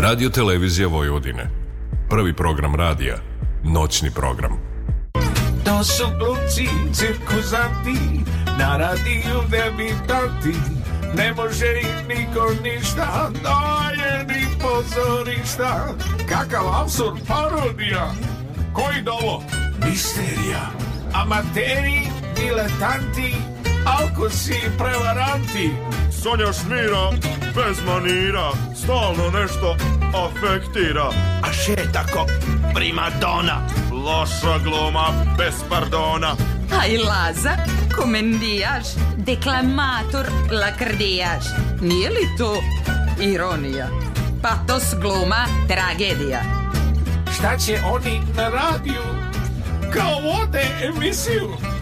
Radio Televizija Vojvodine. Prvi program radija. Noćni program. To su gluci, cirkuzanti, na radiju debitanti. Ne može im niko ništa, to je ni pozorišta. Kakav absurd parodija. Koji dolo? Da Misterija. Amateri, diletanti, alkosi i prevaranti. Sonja šmira, bez manira, stalno nešto afektira. A še je tako primadona, loša gluma, bez pardona. Aj i Laza, komendijaš, deklamator, lakrdijaš. Nije li to ironija? Patos gluma, tragedija. Šta će oni na radiju? Kao vode emisiju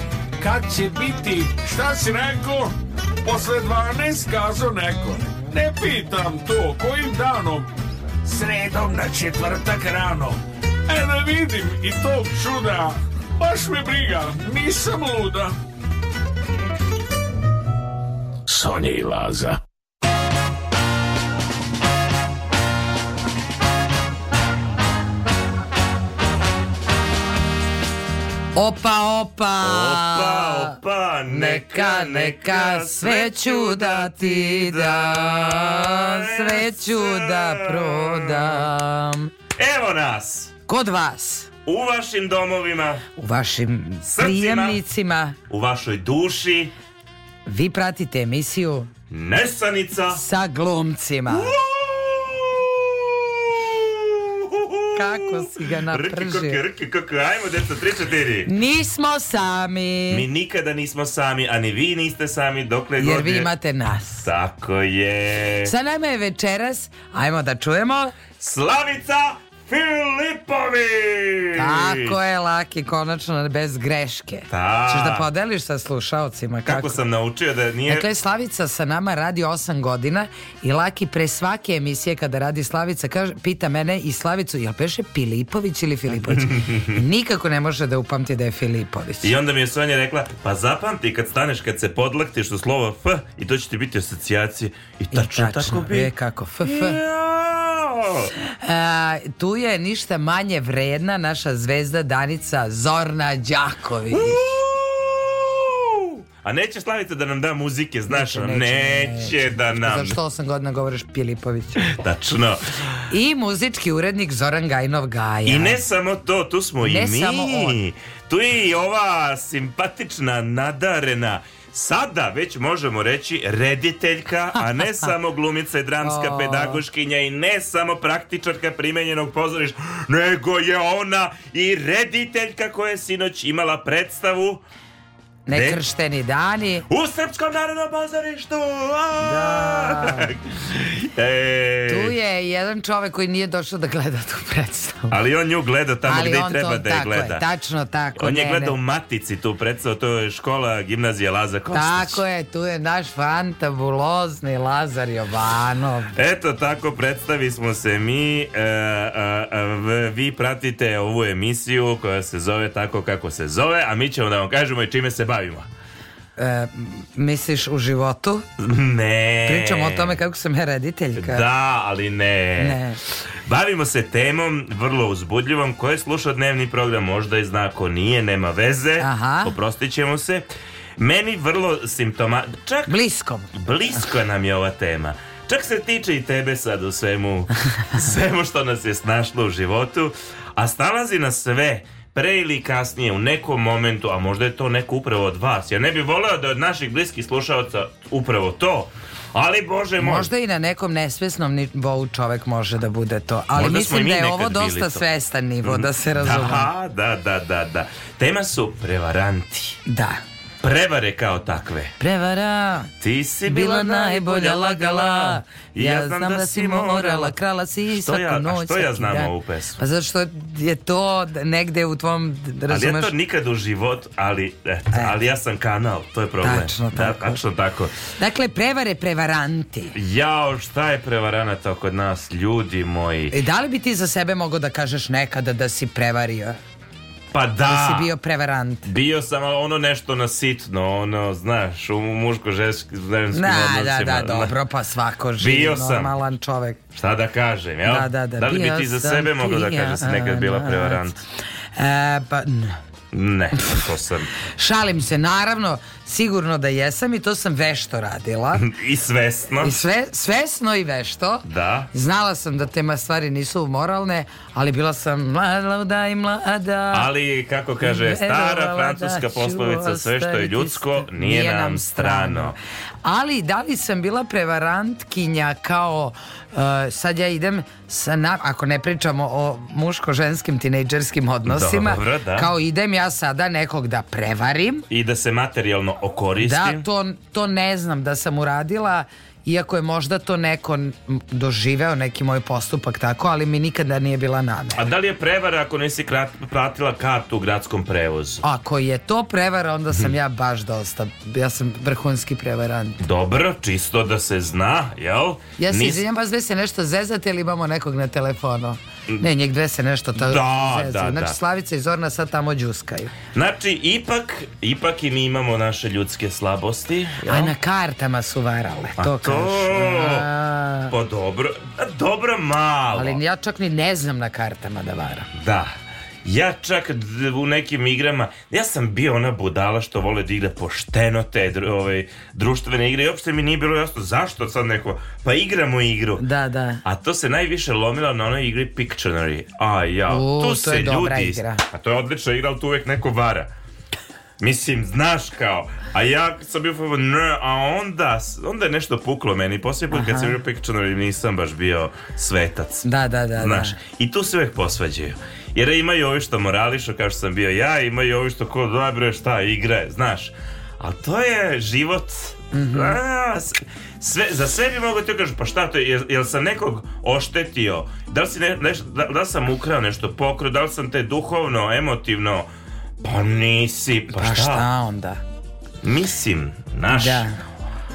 kad će biti? Šta si rekao? Posle 12 kazo neko. Ne pitam to, kojim danom? Sredom na četvrtak rano. E da vidim i tog čuda. Baš me briga, nisam luda. Sonja i Laza. Opa, opa, opa, opa, neka, neka, sve ću da ti dam, sve ću da prodam. Evo nas! Kod vas! U vašim domovima, u vašim prijemnicima, u vašoj duši. Vi pratite emisiju Nesanica sa glumcima. Uuu! kako si ga napržio. Rki, rki, kako, ajmo, deca, tri, četiri. Nismo sami. Mi nikada nismo sami, a ni vi niste sami dokle god Jer vi imate nas. Tako je. Sa nama je večeras, ajmo da čujemo... Slavica Filipović! Tako je, Laki, konačno bez greške. Ta. Da. Češ da podeliš sa slušalcima. Kako? kako sam naučio da nije... Dakle, Slavica sa nama radi 8 godina i Laki pre svake emisije kada radi Slavica kaže, pita mene i Slavicu, jel peše Filipović ili Filipović? Nikako ne može da upamti da je Filipović. I onda mi je Sonja rekla, pa zapamti kad staneš, kad se podlaktiš u slovo F i to će ti biti asocijacije. I tačno, I tačno tako bi. E, kako, F, F. Ja! A, tu tu je ništa manje vredna naša zvezda Danica Zorna Đaković. A neće Slavica da nam da muzike, znaš, neće, neće, neće, neće da nam... Zašto osam godina govoriš Pilipović? Tačno. I muzički urednik Zoran Gajnov Gaja. I ne samo to, tu smo ne i mi. Ne Samo on. Tu je i ova simpatična, nadarena, sada već možemo reći rediteljka, a ne samo glumica i dramska pedagoškinja i ne samo praktičarka primenjenog pozorišta, nego je ona i rediteljka koja je sinoć imala predstavu Nekršteni dani. U Srpskom narodnom pozorištu! Da. e... Tu je jedan čovek koji nije došao da gleda tu predstavu. Ali on nju gleda tamo Ali gde on treba to, da je gleda. Je, tačno tako. On ne, je gledao u Matici tu predstavu, to je škola gimnazije Laza Kostić. Tako je, tu je naš fantabulozni Lazar Jovanov. Eto tako, predstavi smo se mi. E, a, e, a, e, vi pratite ovu emisiju koja se zove tako kako se zove, a mi ćemo da vam kažemo i čime se bavimo pravima? E, misliš u životu? Ne. Pričamo o tome kako sam ja rediteljka. Da, ali ne. ne. Bavimo se temom, vrlo uzbudljivom, koje sluša dnevni program, možda i zna ko nije, nema veze, Aha. oprostit ćemo se. Meni vrlo simptoma... Čak... Bliskom. Blisko nam je ova tema. Čak se tiče i tebe sad u svemu, svemu što nas je snašlo u životu, a snalazi nas sve pre ili kasnije u nekom momentu, a možda je to neko upravo od vas. Ja ne bih voleo da od naših bliskih slušalaca upravo to, ali bože moj. Možda i na nekom nesvesnom nivou čovek može da bude to, ali možda mislim da je ovo dosta to. svestan nivo, mm -hmm. da se mhm. razume. Da, da, da, da, da. Tema su prevaranti. Da prevare kao takve. Prevara, ti si bila, bila najbolja lagala, ja znam da, da si morala, krala si što svaku ja, noć. A što ja znam ovu pesmu? Pa zašto je to negde u tvom, razumeš? Ali ja to nikad u život, ali, eto, e. ali ja sam kanal, to je problem. Tačno da, tako. Da, tačno tako. Dakle, prevare prevaranti. Jao, šta je prevaranata kod nas, ljudi moji? E, da li bi ti za sebe mogao da kažeš nekada da si prevario? Pa da. Ali si bio prevarant. Bio sam, ono nešto na nasitno, ono, znaš, u muško-ženskim odnosima. Da, da, da, dobro, pa svako živi bio sam. normalan čovek. Šta da kažem, jel? Da, da, da. Da li bi ti za sebe mogla da kažeš ja, da nekad bila prevarant? E, pa, ne. Ne, to sam. Šalim se, naravno. Sigurno da jesam i to sam vešto radila. I svesno. I sve, svesno i vešto. Da. Znala sam da tema stvari nisu moralne, ali bila sam mlada i mlada. Ali, kako kaže stara da francuska poslovica, sve što je ljudsko nije, nije nam strano ali da li sam bila prevarantkinja kao uh, sad ja idem sa na, ako ne pričamo o muško-ženskim tinejdžerskim odnosima Dobro, da. kao idem ja sada nekog da prevarim i da se materijalno okoristim da to, to ne znam da sam uradila iako je možda to neko doživeo, neki moj postupak tako, ali mi nikada nije bila namera. A da li je prevara ako nisi krat, pratila kartu u gradskom prevozu? Ako je to prevara, onda sam mhm. ja baš dosta, ja sam vrhunski prevarant. Dobro, čisto da se zna, jel? Ja se Nis... izvinjam, vas da se nešto zezate ili imamo nekog na telefonu? Ne, njih dve se nešto tako da, Da, znači, da. Slavica i Zorna sad tamo džuskaju. Znači, ipak, ipak i mi imamo naše ljudske slabosti. Ja? A na kartama su varale, to, to kažu. Pa dobro, dobro malo. Ali ja čak ni ne znam na kartama da varam. Da. Ja čak u nekim igrama, ja sam bio ona budala što vole da igra pošteno te ovaj, društvene igre i uopšte mi nije bilo jasno zašto sad neko, pa igramo igru. Da, da. A to se najviše lomilo na onoj igri Pictionary. A ja, U, tu to se je ljudi... Dobra igra. A to je odlična igra, ali tu uvek neko vara. Mislim, znaš kao, a ja sam bio a onda, onda je nešto puklo meni. Poslije put kad sam bio Pictionary nisam baš bio svetac. Da, da, da. da. Znaš, da. i tu se uvek posvađaju. Jer imaju ovi što morališu, kao što sam bio ja, imaju ovi što ko, dobro šta, igra znaš. A to je život. Mm -hmm. A, sve, za sve bi mogo ti kažu, pa šta to je, jel, jel sam nekog oštetio, da li, si ne, neš, da, da sam ukrao nešto pokro, da li sam te duhovno, emotivno, pa nisi, pa, pa šta? šta onda? Mislim, naš... Da.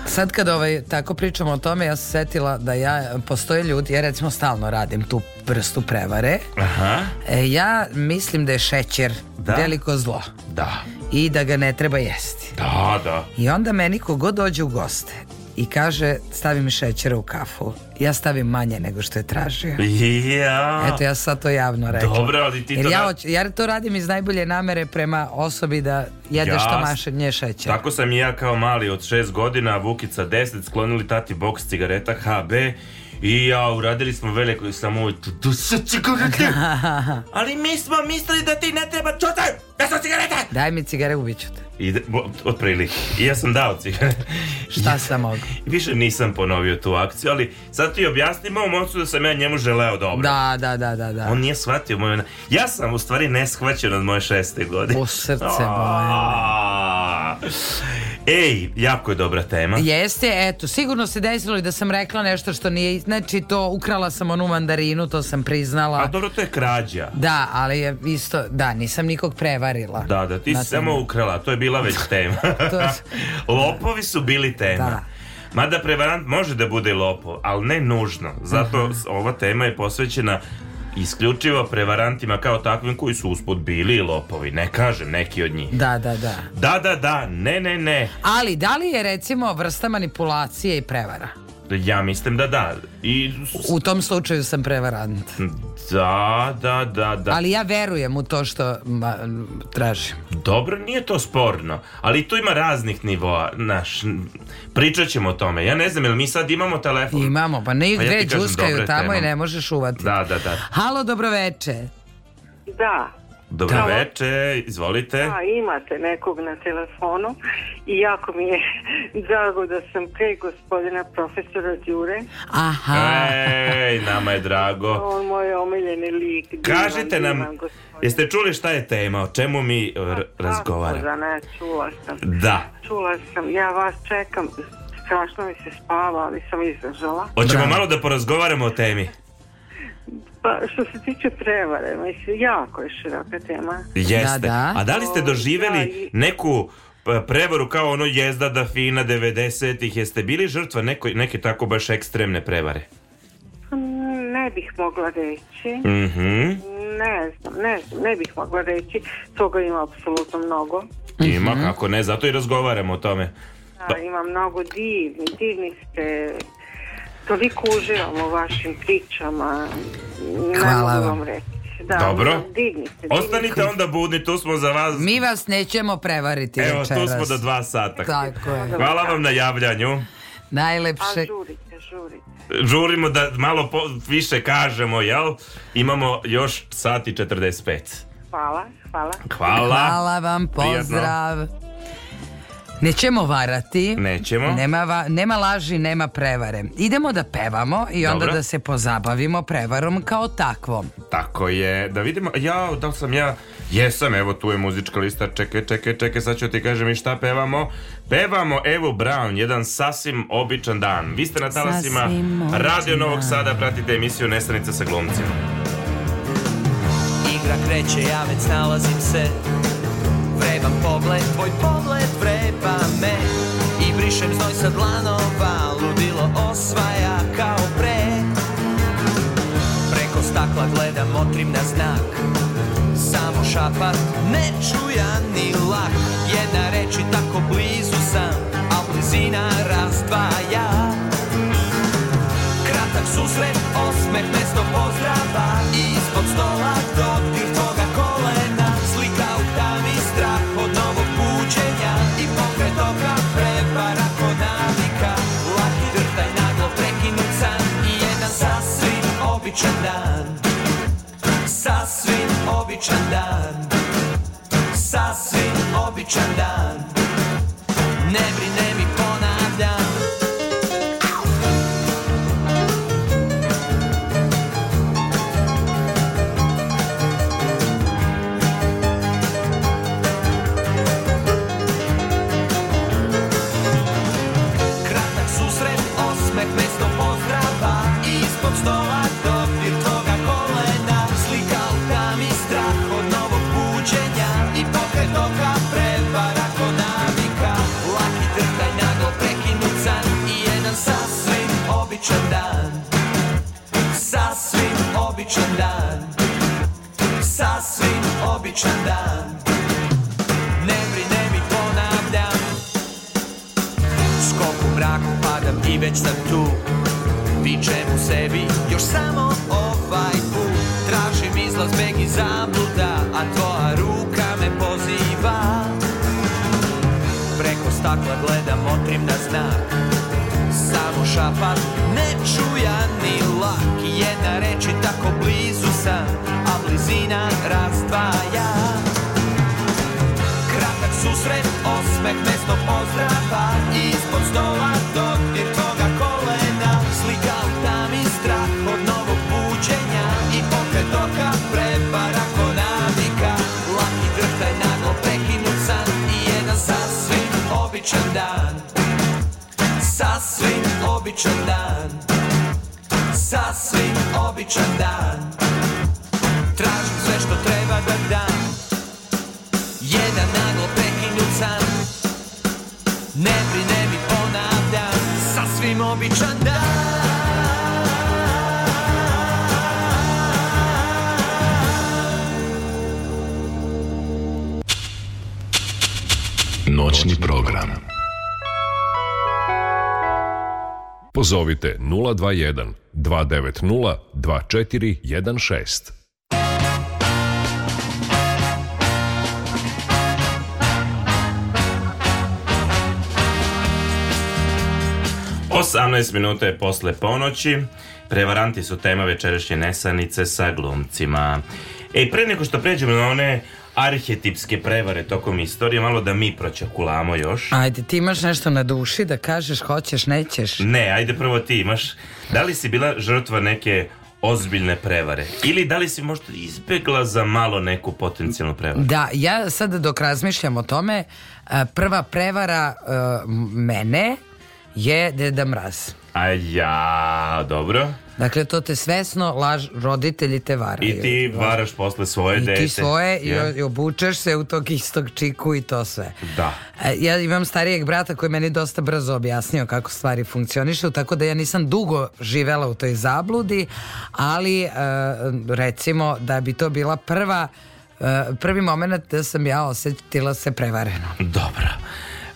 Sad kad ovaj, tako pričamo o tome, ja se setila da ja, postoje ljudi, ja recimo stalno radim tu prstu prevare. Aha. E, ja mislim da je šećer da. veliko zlo. Da. I da ga ne treba jesti. Da, da. I onda meni kogod dođe u goste i kaže stavi mi šećera u kafu. Ja stavim manje nego što je tražio. Ja. Eto ja sad to javno rekla. Dobro, ali ti to... Jer ja, da- hoć, ja to radim iz najbolje namere prema osobi da jede ja, što maše nje šećer. Tako sam i ja kao mali od 6 godina, Vukica 10, sklonili tati boks cigareta HB I ja, uradili smo veliko cigarete. Ali mi smo mislili da ti ne treba čutaj, da su cigareta. Daj mi cigare, ubiću te. I, da, otprilike. I ja sam dao cigare. Šta sam mogu? Više nisam ponovio tu akciju, ali sad ti objasnim mom ocu da sam ja njemu želeo dobro. Da, da, da, da. da. On nije shvatio moju... Ja sam u stvari neshvaćen od moje šeste godine. O srce, moje. Ej, jako je dobra tema. Jeste, eto, sigurno se desilo i da sam rekla nešto što nije, znači to ukrala sam onu mandarinu, to sam priznala. A dobro, to je krađa. Da, ali je isto, da, nisam nikog prevarila. Da, da, ti si da, samo ukrala, to je bila već tema. to... je... Lopovi su bili tema. Da. Mada prevarant može da bude lopov, ali ne nužno. Zato mhm. ova tema je posvećena isključivo prevarantima kao takvim koji su uspod bili i lopovi, ne kažem neki od njih. Da, da, da. Da, da, da, ne, ne, ne. Ali da li je recimo vrsta manipulacije i prevara? Ja mislim da da. I... U tom slučaju sam prevarant. Da, da, da, da. Ali ja verujem u to što ma, tražim. Dobro, nije to sporno, ali tu ima raznih nivoa, naš, pričat ćemo o tome. Ja ne znam, jel mi sad imamo telefon? Imamo, pa ne ih pa ja džuskaju tamo tema. i ne možeš uvati. Da, da, da. Halo, dobroveče. Da, Dobro da. veče, izvolite. Da, imate nekog na telefonu i jako mi je drago da sam pre gospodina profesora Đure. Aha. Ej, nama je drago. On moj omiljeni lik. Kažite divan, nam, gospodin. jeste čuli šta je tema, o čemu mi pa, razgovaramo? Da, ne, čula sam. Da. Čula sam, ja vas čekam, strašno mi se spava, ali sam izdržala. Hoćemo da. malo da porazgovaramo o temi. Pa što se tiče prevare, mislim, jako je široka tema. Jeste. Da, da. A da li ste doživeli da, neku e, prevaru kao ono jezda da fina 90-ih? Jeste bili žrtva neko, neke tako baš ekstremne prevare? Mm, ne bih mogla reći. Mm -hmm. Ne znam, ne ne bih mogla reći. Toga ima apsolutno mnogo. Ima, mhm. kako ne, zato i razgovaramo o tome. Da, ima mnogo divni, divni ste toliko uživam u vašim pričama. Hvala vam. Da, Dobro. Da, dignite, dignite. Ostanite onda budni, tu smo za vas. Mi vas nećemo prevariti Evo, večeras. tu smo do dva sata. Tako je. Hvala vam na javljanju. Najlepše. žurite, žurite. Žurimo da malo po, više kažemo, jel? Imamo još sati 45. Hvala, hvala. Hvala. Hvala vam, pozdrav. Prijatno. Nećemo varati. Nećemo. Nema, va, nema laži, nema prevare. Idemo da pevamo i onda Dobro. da se pozabavimo prevarom kao takvom. Tako je. Da vidimo, ja, da li sam ja... Jesam, evo tu je muzička lista, čekaj, čekaj, čekaj, sad ću ti kažem i šta pevamo. Pevamo Evo Brown, jedan sasvim običan dan. Vi ste na talasima Radio Novog Sada, pratite emisiju Nestanica sa glumcima. Igra kreće, ja već nalazim se, vrebam pogled, tvoj pogled, vrebam sa dlanova ludilo osvaja kao pre Preko stakla gledam, motrim na znak Samo šapat, ne čuja ni lak Jedna reč i tako blizu sam, a blizina razdvaja Kratak susret, osmeh, mesto pozdrava ispod stola do običan dan Sasvim običan dan Sasvim običan dan Ne brine mi običan dan Ne brine mi ponavljam Skop u mraku padam i već sam tu Vičem u sebi još samo ovaj put Tražim izlaz beg i zabluda A tvoja ruka me poziva Preko stakla gledam, otrim na znak šapat Nečujan ni lak Jedna reč i tako blizu sam A blizina razdvaja Kratak susret, osmeh, mesto pozdrava Ispod stola dodir tvoga kolena Slika tam i strah od novog buđenja I pokret oka prepara ko navika Laki drhtaj I jedan sasvim običan dan Sasvim običan dan Sasvim običan dan Tražim sve što treba da dam Jedan naglo prekinut san Ne brine mi ponavljam Sasvim običan dan Noćni program Pozovite 021 290 2416. Osamnaest minuta je posle ponoći. Prevaranti su tema večerašnje nesanice sa glumcima. E, pre nego što pređemo na one arhetipske prevare tokom istorije, malo da mi pročakulamo još. Ajde, ti imaš nešto na duši da kažeš hoćeš, nećeš? Ne, ajde prvo ti imaš. Da li si bila žrtva neke ozbiljne prevare ili da li si možda izbegla za malo neku potencijalnu prevaru? Da, ja sad dok razmišljam o tome, e, prva prevara e, mene je Deda Mraz. A ja, dobro. Dakle, to te svesno laž, roditelji te varaju. I ti varaš posle svoje I dete. I ti svoje yeah. i obučeš se u tog istog čiku i to sve. Da. E, ja imam starijeg brata koji meni dosta brzo objasnio kako stvari funkcionišu, tako da ja nisam dugo živela u toj zabludi, ali e, recimo da bi to bila prva e, prvi moment da sam ja osjetila se prevareno. Dobro.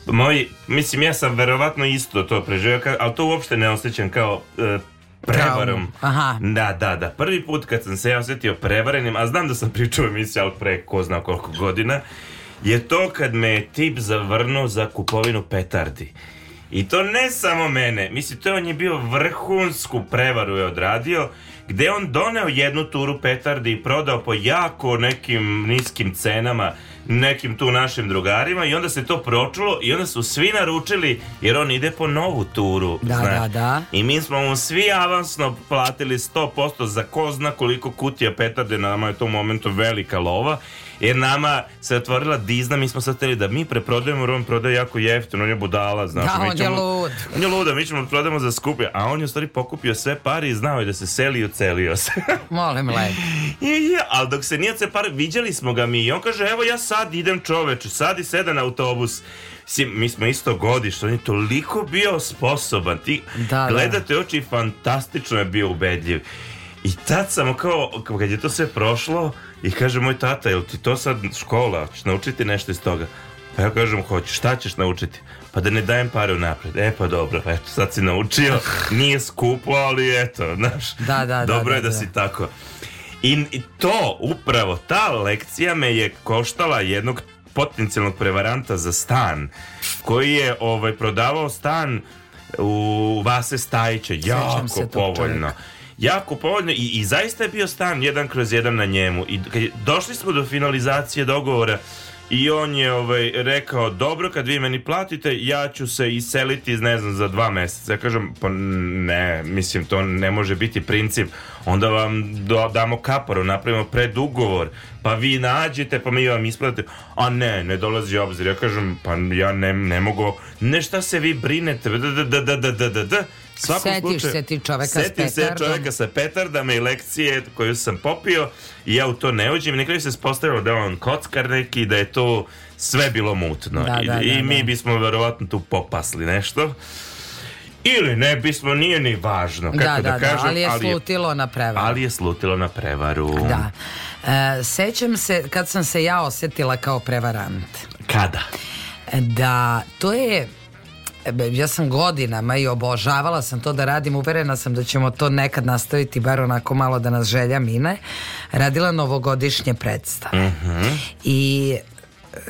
Moj, mislim, ja sam verovatno isto to preživio, ali to uopšte ne osjećam kao prevarom. Aha. Da, da, da. Prvi put kad sam se ja osjetio prevarenim, a znam da sam pričao emisiju, ali pre ko zna koliko godina, je to kad me je tip zavrnuo za kupovinu petardi. I to ne samo mene, mislim to on je bio vrhunsku prevaru je odradio, gde on doneo jednu turu petardi i prodao po jako nekim niskim cenama nekim tu našim drugarima i onda se to pročulo i onda su svi naručili jer on ide po novu turu. Da, da znaš. da, da. I mi smo mu svi avansno platili 100% za ko zna koliko kutija petarde, nama je to u momentu velika lova jer nama se otvorila Dizna, mi smo sad hteli da mi preprodajemo, jer on prodaje jako jeftino, on je budala, znaš. Da, on ćemo, je lud. On je luda, mi ćemo da prodajemo za skupje, a on je u stvari pokupio sve pare i znao je da se selio, ocelio se. Molim lepo. I, je, ali dok se nije se par, viđali smo ga mi i on kaže, evo ja sad idem čoveče, sad i seda na autobus. Si, mi smo isto godište, on je toliko bio sposoban. Ti da, da. gledate da. oči, fantastično je bio ubedljiv. I tad samo kao, kad je to sve prošlo, I kaže moj tata, jel ti to sad škola, ćeš naučiti nešto iz toga? Pa ja kažem, hoćeš, šta ćeš naučiti? Pa da ne dajem pare u napred. E pa dobro, eto, sad si naučio, nije skupo, ali eto, znaš, da, da, da dobro da, je da, da, si tako. I to, upravo, ta lekcija me je koštala jednog potencijalnog prevaranta za stan, koji je ovaj, prodavao stan u Vase Stajiće, jako povoljno. Čovjek jako povoljno i, i zaista je bio stan jedan kroz jedan na njemu i kad je, došli smo do finalizacije dogovora i on je ovaj, rekao dobro kad vi meni platite ja ću se iseliti ne znam za dva mjeseca ja kažem pa ne mislim to ne može biti princip onda vam do, damo kaporu napravimo predugovor pa vi nađete pa mi vam isplatite a ne ne dolazi obzir ja kažem pa ja ne, ne mogu ne šta se vi brinete da da da da da da da Svakom Setiš slučaju, se ti čoveka sa petardom. se čoveka sa petardama i lekcije koju sam popio i ja u to ne uđem. Na kraju se spostavilo da je on kockar neki, da je to sve bilo mutno. Da, I, da, da, i mi da. bismo verovatno tu popasli nešto. Ili ne bismo, nije ni važno kako da, da, da, da kažem, ali je slutilo je, na prevaru Ali je slutilo na prevaru Da, e, sećam se kad sam se ja osjetila kao prevarant Kada? Da, to je E, ja sam godinama i obožavala sam to da radim, uverena sam da ćemo to nekad nastaviti, bar onako malo da nas želja mine, radila novogodišnje predstave. Mm -hmm. I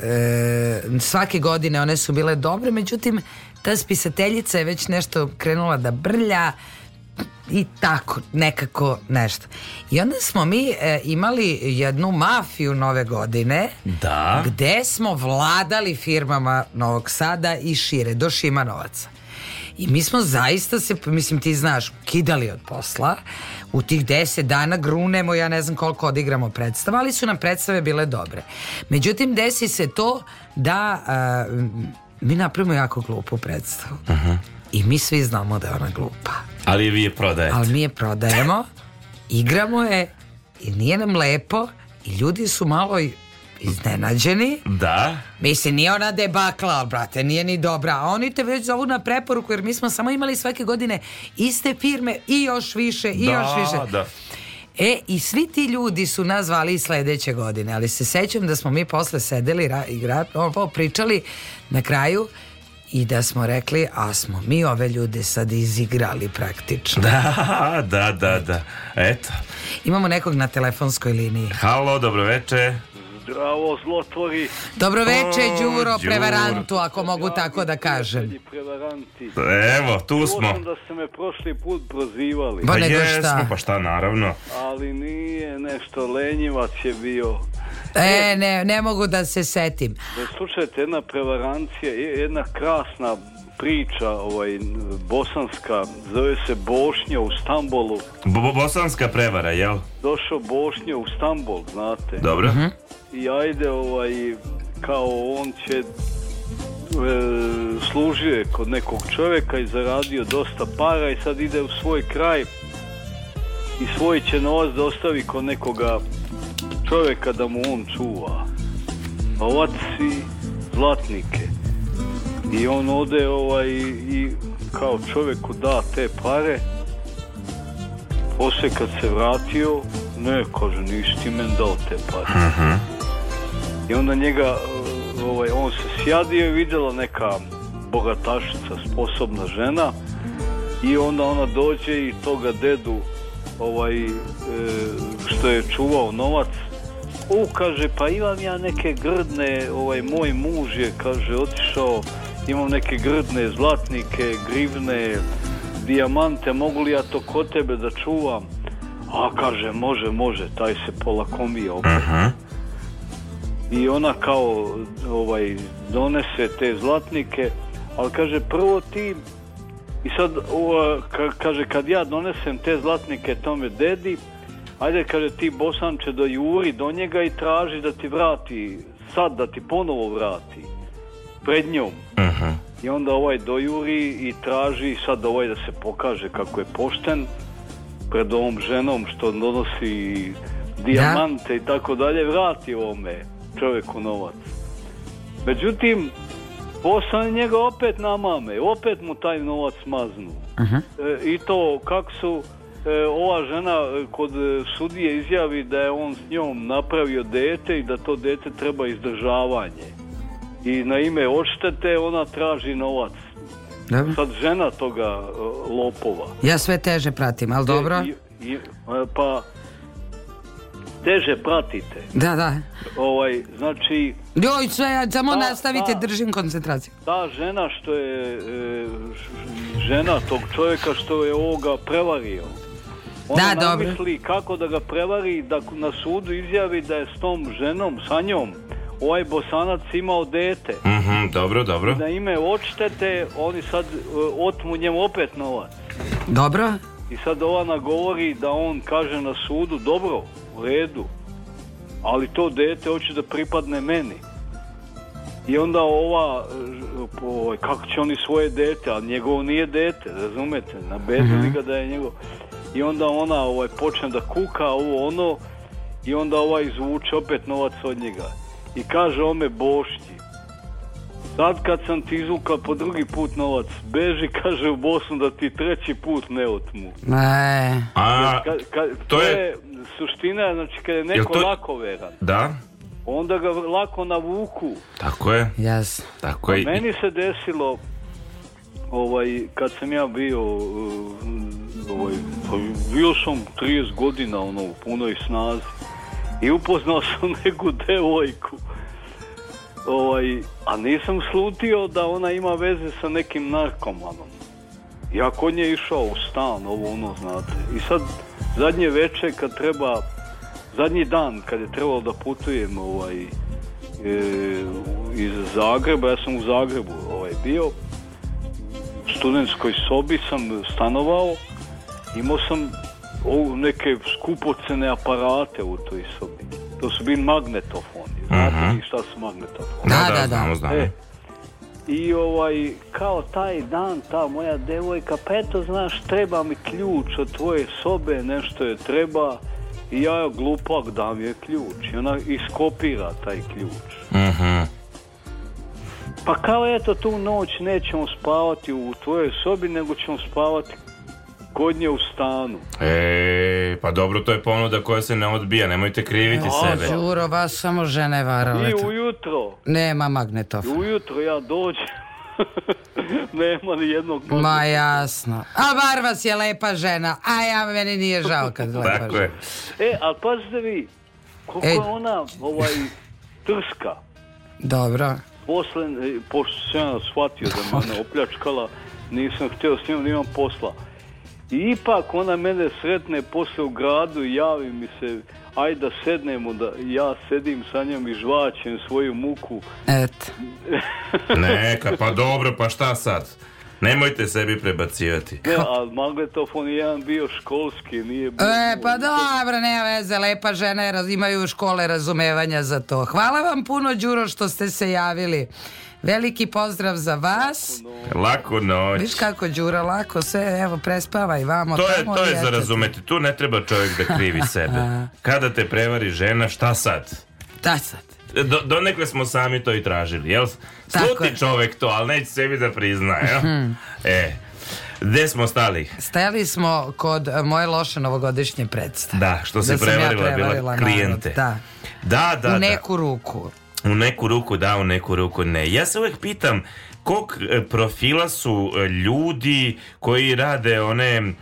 e, svake godine one su bile dobre, međutim ta spisateljica je već nešto krenula da brlja, i tako nekako nešto. I onda smo mi e, imali jednu mafiju nove godine. Da. Gde smo vladali firmama Novog Sada i šire do Šimanovaca. I mi smo zaista se, mislim ti znaš, kidali od posla. U tih deset dana grunemo, ja ne znam koliko odigramo predstava, ali su nam predstave bile dobre. Međutim, desi se to da... E, mi napravimo jako glupu predstavu. Uh -huh. I mi svi znamo da je ona glupa. Ali vi je prodajete. Ali mi je prodajemo, igramo je i nije nam lepo i ljudi su malo iznenađeni. Da. Mislim, nije ona debakla, brate, nije ni dobra. A oni te već zovu na preporuku, jer mi smo samo imali svake godine iste firme i još više, i da, još više. Da, Da. E, i svi ti ljudi su nazvali i sledeće godine, ali se sećam da smo mi posle sedeli i pričali na kraju i da smo rekli, a smo mi ove ljude sad izigrali praktično. Da, da, da, da. Eto. Imamo nekog na telefonskoj liniji. Halo, dobro veče. Zdravo, zlotvori. Dobro veče, Đuro, prevarantu, ako mogu tako da kažem. Evo, tu smo. Čuo da ste me prošli put prozivali. Pa, pa jesmo, pa šta, naravno. Ali nije nešto, lenjivac je bio. E, ne, ne mogu da se setim. Da slušajte, jedna prevarancija, jedna krasna priča ovaj, bosanska, zove se Bošnja u Stambolu. Bo bosanska prevara, jel? Došao Bošnja u Stambol, znate. Dobro. Uh mhm. -huh. I ajde, ovaj, kao on će e, služio kod nekog čovjeka i zaradio dosta para i sad ide u svoj kraj i svoj će novac da ostavi kod nekoga čovjeka da mu on čuva. Ovac i zlatnike i on ode ovaj, i kao čoveku da te pare posle kad se vratio ne kaže nisi ti men dao te pare uh mhm. -huh. i onda njega ovaj, on se sjadio i videla neka bogatašica sposobna žena i onda ona dođe i toga dedu ovaj e, što je čuvao novac u kaže pa imam ja neke grdne ovaj moj muž je kaže otišao imam neke grdne, zlatnike, grivne, dijamante, mogu li ja to kod tebe da čuvam? A kaže, može, može, taj se polakomio opet. Aha. Mhm. I ona kao ovaj, donese te zlatnike, ali kaže, prvo ti i sad, o, ka, kaže, kad ja donesem te zlatnike tome dedi, ajde, kaže, ti bosanče juri do njega i traži da ti vrati, sad da ti ponovo vrati pred njom. Uh mhm. -huh. I onda ovaj dojuri i traži sad ovaj da se pokaže kako je pošten pred ovom ženom što donosi dijamante da. i tako dalje, vrati ovome čovjeku novac. Međutim, poslan njega opet na mame, opet mu taj novac smaznu. Uh mhm. -huh. e, I to kako su e, ova žena e, kod e, sudije izjavi da je on s njom napravio dete i da to dete treba izdržavanje i na ime odštete ona traži novac. Da? Sad žena toga e, lopova. Ja sve teže pratim, ali e, dobro? I, i, e, pa teže pratite. Da, da. Ovaj, znači... Joj, sve, samo ta, nastavite, ta, držim koncentraciju. Ta žena što je... žena tog čovjeka što je ovoga prevario. Ona da, dobro. kako da ga prevari, da na sudu izjavi da je s tom ženom, sa njom, ovaj bosanac imao dete. Mm dobro, dobro. Da ime odštete oni sad uh, otmu njemu opet novac. Dobro. I sad ova govori da on kaže na sudu, dobro, u redu, ali to dete hoće da pripadne meni. I onda ova, po, e, ovaj, kako će oni svoje dete, a njegovo nije dete, razumete, na bezili mhm. ga da je njegov. I onda ona ovaj, počne da kuka ovo ono i onda ova izvuče opet novac od njega i kaže ome bošti. sad kad sam ti izvuka po drugi put novac beži kaže u Bosnu da ti treći put ne otmu ne. A, kad, kad, to je suština znači kad je neko to... lako veran da onda ga lako navuku tako je yes. tako je. A pa meni se desilo ovaj kad sam ja bio uh, ovaj, pa bio sam 30 godina ono u punoj snazi i upoznao sam neku devojku ovaj, a nisam slutio da ona ima veze sa nekim narkomanom. Ja kod nje išao u stan, ovo ono, znate. I sad, zadnje veče kad treba, zadnji dan kad je trebalo da putujem ovaj, e, iz Zagreba, ja sam u Zagrebu ovaj, bio, u studentskoj sobi sam stanovao, imao sam ovu neke skupocene aparate u toj sobi. To su bili magnetofon Znate mhm. šta su magnetofoni. Da da, da, da, da. Znamo, e, znamo. E, i ovaj, kao taj dan, ta moja devojka, pa eto, znaš, treba mi ključ od tvoje sobe, nešto je treba, i ja je glupak dam je ključ. I ona iskopira taj ključ. Aha. Mhm. Pa kao eto, tu noć nećemo spavati u tvojoj sobi, nego ćemo spavati kod nje u stanu. E, pa dobro, to je ponuda koja se ne odbija, nemojte kriviti no, sebe. Đuro, vas samo žene varale. I ujutro. Nema magnetofona. Ujutro ja dođem. Nema ni jednog Ma jasno. A bar vas je lepa žena. A ja meni nije žao kad lepa Tako žena. Je. E, ali pazite vi, koliko e. je ona ovaj, trska. Dobro. Posle, e, pošto sam ja shvatio da mene opljačkala, nisam htio s njom, nimam posla. I ipak ona mene sretne posle u gradu i javi mi se aj da sednemo, da ja sedim sa njom i žvaćem svoju muku. Et. Neka, pa dobro, pa šta sad? Nemojte sebi prebacivati. Ne, ali magnetofon je jedan bio školski, nije bio... E, pa dobro, nema veze, lepa žena, je, imaju škole razumevanja za to. Hvala vam puno, Đuro, što ste se javili. Veliki pozdrav za vas. Lako noć. Viš kako Đura, lako sve, evo prespava i vamo. To je, to je za razumeti, tu ne treba čovjek da krivi sebe. Kada te prevari žena, šta sad? Šta da sad? Do, donekle smo sami to i tražili, jel? Sluti čovjek to, ali neće sebi da prizna, jel? Mhm. e, Gde smo stali? Stali smo kod moje loše novogodišnje predstave. Da, što se da prevarila, ja prevarila, bila klijente. da. da, da, U da. neku da. ruku. U neku ruku da, u neku ruku ne. Ja se uvek pitam kog e, profila su e, ljudi koji rade one e,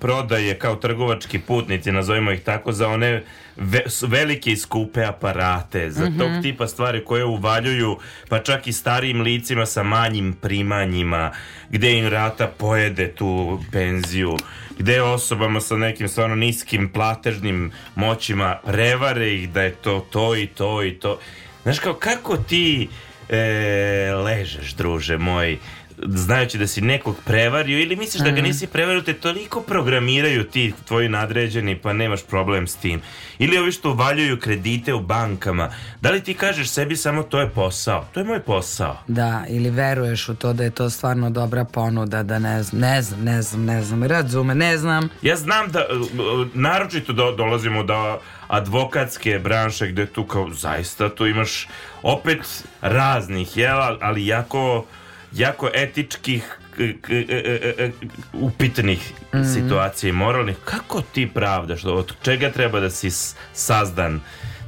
prodaje kao trgovački putnici, nazovimo ih tako, za one ve, velike i skupe aparate, za mm -hmm. tog tipa stvari koje uvaljuju pa čak i starijim licima sa manjim primanjima, gde im rata pojede tu penziju gde osobama sa nekim stvarno niskim platežnim moćima prevare ih da je to to i to i to. Znaš kao, kako ti e, ležeš, druže moj, znajući da si nekog prevario ili misliš da ga mhm. nisi prevario, te toliko programiraju ti tvoji nadređeni pa nemaš problem s tim. Ili ovi što uvaljuju kredite u bankama. Da li ti kažeš sebi samo to je posao? To je moj posao. Da, ili veruješ u to da je to stvarno dobra ponuda, da ne znam, ne znam, ne znam, ne znam, razume, ne znam. Ja znam da, uh, uh, naročito do, dolazimo da advokatske branše gde tu kao zaista tu imaš opet raznih, jel, ali jako jako etičkih e, e, e, upitnih mm situacija i moralnih. Kako ti pravdaš? Od čega treba da si sazdan?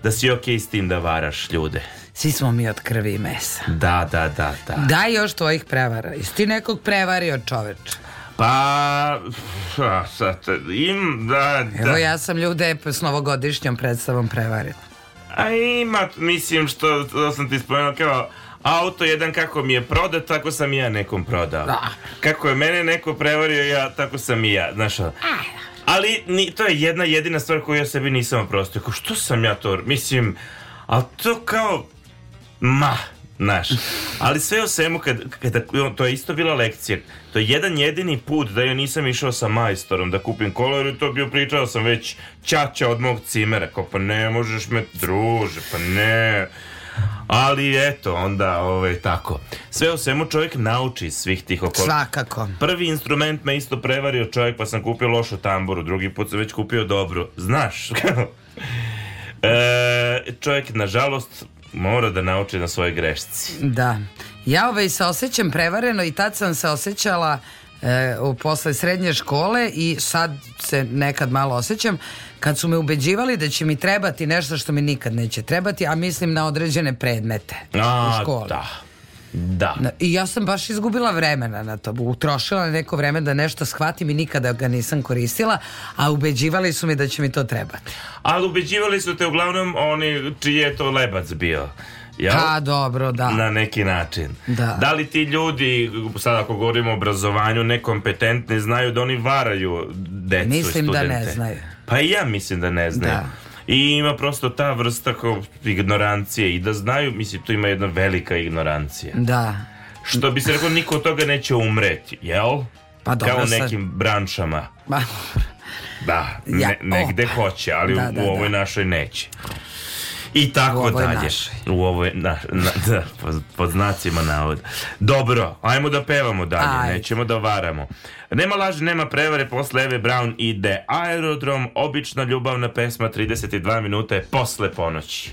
Da si okej okay s tim da varaš ljude? Svi smo mi od krvi i mesa. Da, da, da, da. Daj još tvojih prevara. Jesi ti nekog prevario čoveč? Pa, šta sad, im, da, da. Evo ja sam ljude s novogodišnjom predstavom prevario. A ima, mislim što, to sam ti spomenuo, kao, auto jedan kako mi je prodat, tako sam i ja nekom prodao. Da. Kako je mene neko prevario, ja, tako sam i ja. Znaš, a, da. ali ni, to je jedna jedina stvar koju ja sebi nisam oprostio. Kao, što sam ja to, mislim, a to kao, ma, znaš. Ali sve o svemu, kada, kad, to je isto bila lekcija, to je jedan jedini put da ja nisam išao sa majstorom da kupim kolor i to bio pričao sam već čača od mog cimera. Kao, pa ne možeš me druže, pa ne Ali eto, onda ovaj, tako. Sve u svemu čovjek nauči svih tih okolina. Svakako. Prvi instrument me isto prevario čovjek, pa sam kupio lošu tamburu, drugi put sam već kupio dobru. Znaš, e, čovjek, nažalost, mora da nauči na svoje grešci. Da. Ja ovaj se osjećam prevareno i tad sam se osjećala e, posle srednje škole i sad se nekad malo osjećam kad su me ubeđivali da će mi trebati nešto što mi nikad neće trebati, a mislim na određene predmete a, u školi. Da. Da. I ja sam baš izgubila vremena na to, utrošila neko vreme da nešto shvatim i nikada ga nisam koristila, a ubeđivali su mi da će mi to trebati. Ali ubeđivali su te uglavnom oni čiji je to lebac bio. Ja, Pa dobro, da. Na neki način. Da. da li ti ljudi, sad ako govorimo o obrazovanju, nekompetentni, znaju da oni varaju decu Mislim i studente? Mislim da ne znaju. Pa i ja mislim da ne znaju. Da. I ima prosto ta vrsta kao ignorancije i da znaju, mislim, tu ima jedna velika ignorancija. Da. Što bi se rekao, niko od toga neće umreti, jel? Pa dobro, Kao u nekim sad... branšama. Ba. Da, ne, negde opa. Oh. hoće, ali da, da, u da. ovoj da. našoj neće. I tako u dalje. Našoj. U ovoj na, na, da, pod, pod znacima navoda. Dobro, ajmo da pevamo dalje, Aj. nećemo da varamo. Nema laži, nema prevare, posle Eve Brown ide Aerodrom, obična ljubavna pesma 32 minute posle ponoći.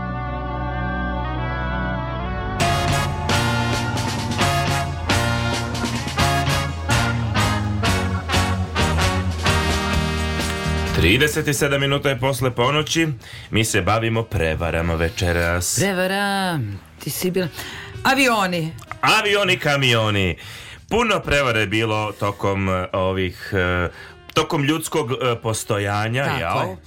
37 minuta je posle ponoći. Mi se bavimo prevarama večeras. Prevara, ti si bila... Avioni. Avioni, kamioni. Puno prevara je bilo tokom e, ovih... E, tokom ljudskog e, postojanja, Tako jao. Je.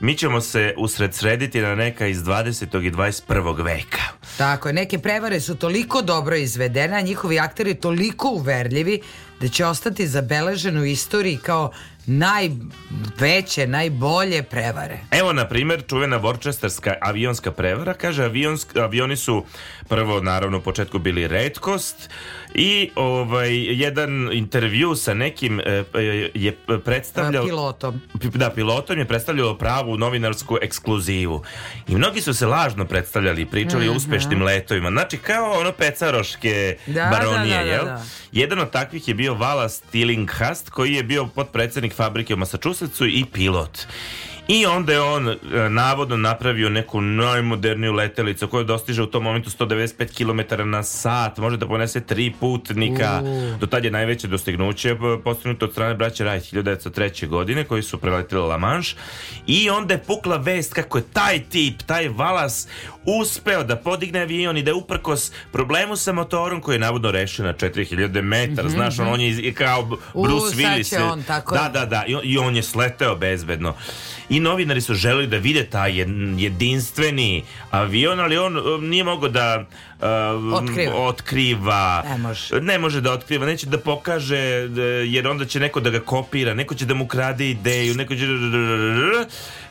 Mi ćemo se usredsrediti na neka iz 20. i 21. veka. Tako je, neke prevare su toliko dobro izvedene, a njihovi akteri toliko uverljivi da će ostati zabeleženo u istoriji kao najveće, najbolje prevare. Evo, na primjer, čuvena Worcesterska avionska prevara, kaže, avionsk, avioni su prvo, naravno, u početku bili redkost, i ovaj, jedan intervju sa nekim e, pa, e, je predstavljao... E, pilotom. Da, pilotom je predstavljao pravu novinarsku ekskluzivu. I mnogi su se lažno predstavljali, pričali o mhm. uspešnim letovima. Znači, kao ono pecaroške da, da baronije, da, da, jel? Da. Jedan od takvih je bio Vala Stillinghast, koji je bio potpredsednik fabrike u Massachusettsu i pilot i onda je on e, navodno napravio neku najmoderniju letelicu koja dostiže u tom momentu 195 km na sat, može da ponese tri putnika. Mm. Do tad je najveće dostignuće postignuto od strane braća Raj 1903. godine koji su preletili La Manche i onda je pukla vest kako je taj tip, taj valas uspeo da podigne avion i da je uprkos problemu sa motorom koji je navodno rešio na 4000 metara. Mm -hmm. Znaš, on, on mhm. je kao Bruce U, Willis. On, tako da, da, da. I on, I on je sleteo bezbedno i novinari su želeli da vide taj jedinstveni avion, ali on um, nije mogao da otkriva, otkriva. Ne, može. ne može da otkriva, neće da pokaže da, jer onda će neko da ga kopira, neko će da mu krade ideju, neko će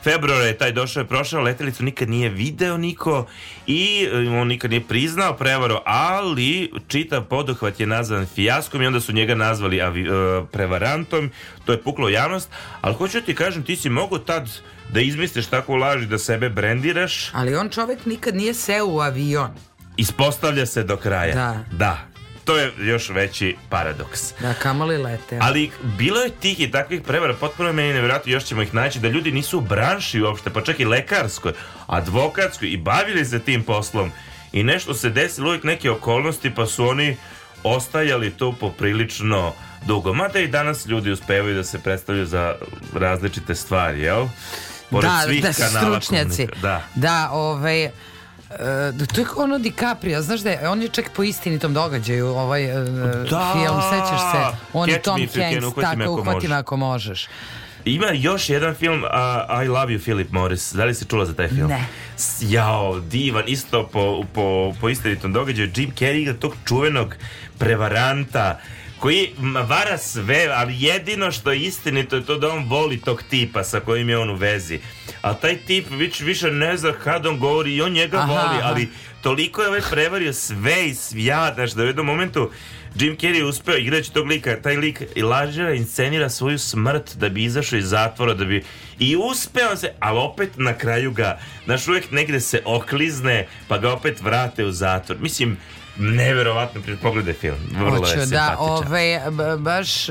februar je taj došao je prošao, letelicu nikad nije video niko i e, on nikad nije priznao prevaru, ali čitav poduhvat je nazvan fijaskom i onda su njega nazvali avi, e, prevarantom, to je puklo javnost, ali hoću ti kažem, ti si mogo tad da izmisliš tako laži da sebe brendiraš. Ali on čovek nikad nije seo u avion ispostavlja se do kraja. Da. da. To je još veći paradoks. Da, kamoli lete. Ali bilo je tih i takvih prevara, potpuno meni nevjerojatno, još ćemo ih naći, da ljudi nisu u branši uopšte, pa čak i lekarskoj, advokatskoj i bavili se tim poslom. I nešto se desilo, uvijek neke okolnosti, pa su oni ostajali tu poprilično dugo. Mada i danas ljudi uspevaju da se predstavljaju za različite stvari, jel? Pored da, svih da, kanala stručnjaci. Da, da ovaj, Uh, to je kao ono DiCaprio, znaš da je, on je čak po istinitom događaju ovaj e, da. film, sećaš se, on Catch Tom Hanks, tako uhvati me ako možeš. Ima još jedan film uh, I Love You Philip Morris. Da li si čula za taj film? Ne. Jao, divan, isto po, po, po istinitom događaju Jim Carrey tog čuvenog prevaranta uh, koji vara sve, ali jedino što je istinito je to da on voli tog tipa sa kojim je on u vezi. A taj tip vič, više ne zna kad on govori i on njega aha, voli, ali toliko je ovaj prevario sve i svijadaš da u jednom momentu Jim Carrey je uspeo igrajući tog lika, taj lik lažira, inscenira svoju smrt da bi izašao iz zatvora, da bi... I uspeo se, ali opet na kraju ga, znaš, uvek negde se oklizne, pa ga opet vrate u zatvor. Mislim, neverovatno, pogledaj film. Vrlo Hoću, je da, ovaj, baš...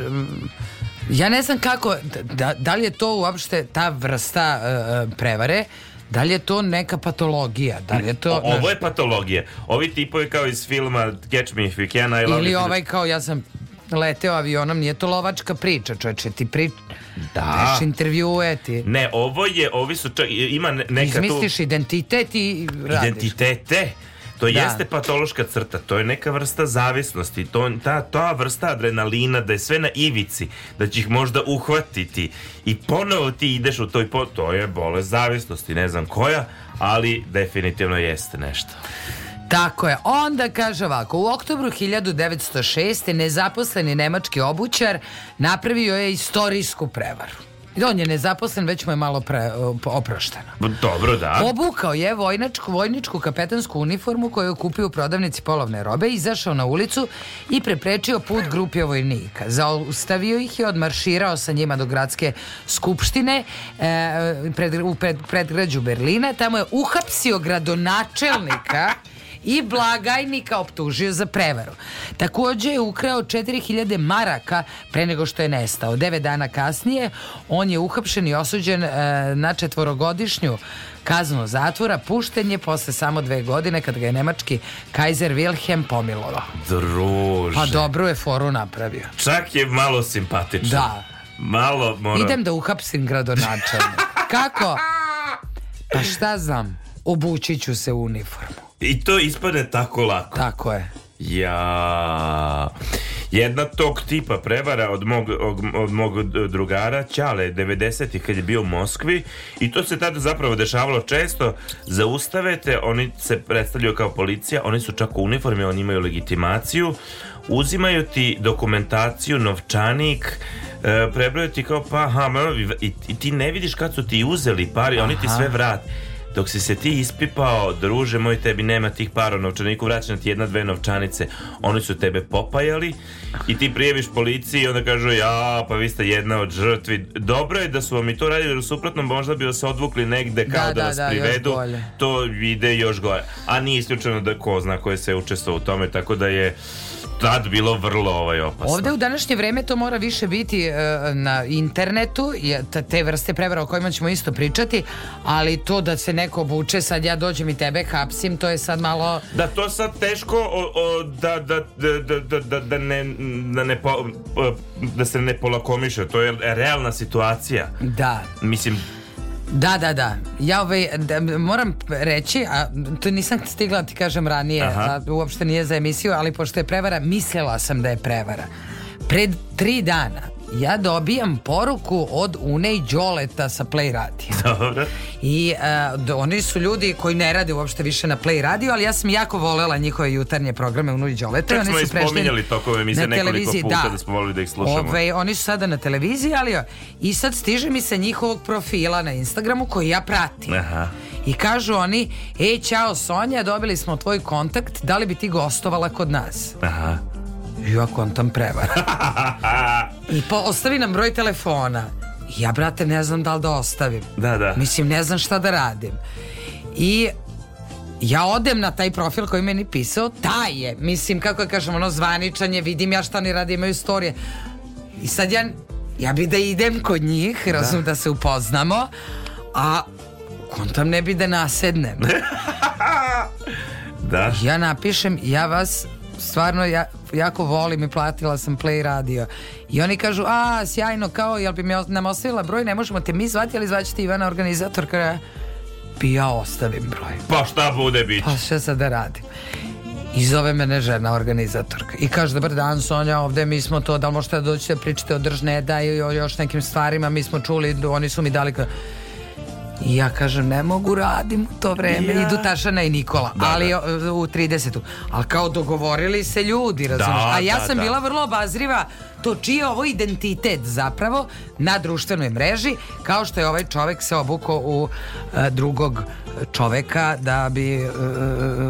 Ja ne znam kako, da, da li je to uopšte ta vrsta uh, prevare, Da li je to neka patologija? Da li je to, o, ovo je patologija. Ovi tipovi kao iz filma Catch me if you can, I love Ili ovaj kao ja sam leteo avionom, nije to lovačka priča, čoveče, ti prič... Da. Deš intervjue ti. Ne, ovo je, ovi su, čo, ima neka Izmisliš tu... identitet i radiš. Identitete? To da. jeste patološka crta, to je neka vrsta zavisnosti, to, ta, ta vrsta adrenalina da je sve na ivici, da će ih možda uhvatiti i ponovo ti ideš u toj po... To je bolest zavisnosti, ne znam koja, ali definitivno jeste nešto. Tako je. Onda kaže ovako, u oktobru 1906. nezaposleni nemački obućar napravio je istorijsku prevaru. On je nezaposlen, već mu je malo pre, oprošteno. Dobro, da. Obukao je vojnačku, vojničku kapetansku uniformu koju je kupio u prodavnici polovne robe, izašao na ulicu i preprečio put grupi vojnika. Zaustavio ih i odmarširao sa njima do gradske skupštine e, pred, u pred, predgrađu Berlina. Tamo je uhapsio gradonačelnika i blagajnika optužio za prevaru. Takođe je ukrao 4000 maraka pre nego što je nestao. Devet dana kasnije on je uhapšen i osuđen e, na četvorogodišnju kaznu zatvora, pušten je posle samo dve godine kad ga je nemački Kaiser Wilhelm pomilovao. Druže. Pa dobro je foru napravio. Čak je malo simpatičan. Da. Malo moram. Idem da uhapsim gradonačelnika. Kako? Pa šta znam, obući ću se u uniformu. I to ispadne tako lako. Tako je. Ja. Jedna tog tipa prevara od mog, od, od mog drugara Ćale 90 kad je bio u Moskvi i to se tada zapravo dešavalo često zaustavete, oni se predstavljaju kao policija, oni su čak u uniformi oni imaju legitimaciju uzimaju ti dokumentaciju novčanik e, prebroju ti kao pa ha, i, i, ti ne vidiš kad su ti uzeli pari, oni ti sve vrate dok si se ti ispipao, druže moj, tebi nema tih para u novčaniku, vraćena ti jedna, dve novčanice. Oni su tebe popajali i ti prijeviš policiji i onda kažu, ja, pa vi ste jedna od žrtvi. Dobro je da su vam i to radili, jer u suprotnom možda bi vas odvukli negde kao da, da, da vas da, privedu. To ide još gore. A nije isključeno da ko zna ko je se učestvovao u tome, tako da je tad bilo vrlo ovaj opasno. Ovde u današnje vreme to mora više biti e, na internetu, je, te vrste prevara o kojima ćemo isto pričati, ali to da se neko obuče, sad ja dođem i tebe hapsim, to je sad malo... Da to sad teško o, o, da, da, da, da, da, da, da ne, da, ne po, e, da se ne polakomiše, to je realna situacija. Da. Mislim, Da, da, da. Ja ovaj, da, moram reći, a to nisam stigla da ti kažem ranije, a, uopšte nije za emisiju, ali pošto je prevara, mislila sam da je prevara. Pred tri dana ja dobijam poruku od Une i Đoleta sa Play Radio. Dobro. I uh, oni su ljudi koji ne rade uopšte više na Play Radio, ali ja sam jako volela njihove jutarnje programe Unu i Đoleta. Čak smo oni su i spominjali tokove emisije nekoliko puta da. da smo volili da ih slušamo. Ove, oni su sada na televiziji, ali i sad stiže mi sa njihovog profila na Instagramu koji ja pratim. Aha. I kažu oni, ej, čao Sonja, dobili smo tvoj kontakt, da li bi ti gostovala kod nas? Aha ja kontam prevara. I pa ostavi nam broj telefona. Ja, brate, ne znam da li da ostavim. Da, da. Mislim, ne znam šta da radim. I ja odem na taj profil koji meni pisao, taj je, mislim, kako je da kažem, ono zvaničanje, vidim ja šta ni radi, imaju storije. I sad ja, ja bi da idem kod njih, da. razum da, da se upoznamo, a kontam ne bi da nasednem. da. Ja napišem, ja vas stvarno ja, jako volim i platila sam Play radio. I oni kažu, a sjajno, kao, jel bi mi, nam ostavila broj, ne možemo te mi zvati, ali zvaćete Ivana organizatorka. Bi pa ja ostavim broj. Pa šta bude biti? Pa šta sad da radim? I zove mene žena organizatorka I kaže dobar dan Sonja ovde mi smo to Da li možete doći da pričate o držne da I o još nekim stvarima Mi smo čuli, oni su mi dali I ja kažem, ne mogu, radim u to vreme. Ja. Idu Tašana i Nikola, da, ali da. u 30. Ali kao dogovorili se ljudi, razumiješ? Da, A ja da, sam da. bila vrlo obazriva to čiji je ovo identitet zapravo na društvenoj mreži, kao što je ovaj čovek se obukao u uh, drugog čoveka da bi uh,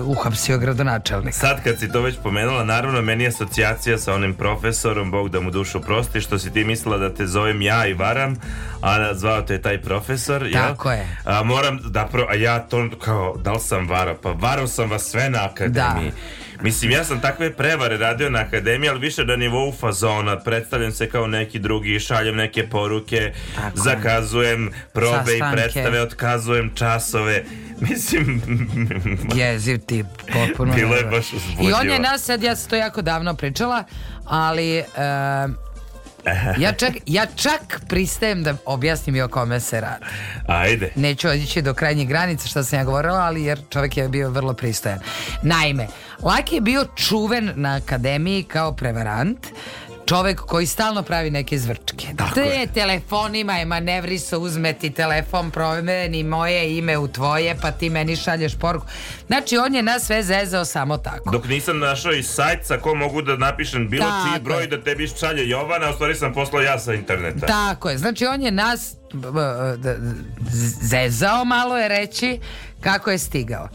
uhapsio gradonačelnik. Sad kad si to već pomenula, naravno meni je asocijacija sa onim profesorom, Bog da mu dušu prosti, što si ti mislila da te zovem ja i varam, a zvao te taj profesor. Tako ja? je. A, moram da, pro, a ja to kao, da li sam varao? Pa varao sam vas sve na akademiji. Da. Mislim, ja sam takve prevare radio na akademiji, ali više na nivou fazona. Predstavljam se kao neki drugi, šaljem neke poruke, Tako. zakazujem probe i predstave, otkazujem časove. Mislim... Jeziv ti, potpuno. Bilo je baš uzbudljivo. I on je nas sad, ja sam to jako davno pričala, ali... Uh, Ja čak, ja čak pristajem da objasnim i o kome se radi. Ajde. Neću otići do krajnjih granica što sam ja govorila, ali jer čovjek je bio vrlo pristojan. Naime, Laki je bio čuven na akademiji kao prevarant, čovek koji stalno pravi neke zvrčke. Tako Te je. telefonima je manevriso, uzmeti telefon, promeni moje ime u tvoje, pa ti meni šalješ poruku. Znači, on je nas sve zezao samo tako. Dok nisam našao i sajt sa ko mogu da napišem bilo tako čiji broj da tebi šalje Jovana, a stvari sam poslao ja sa interneta. Tako je. Znači, on je nas zezao malo je reći kako je stigao.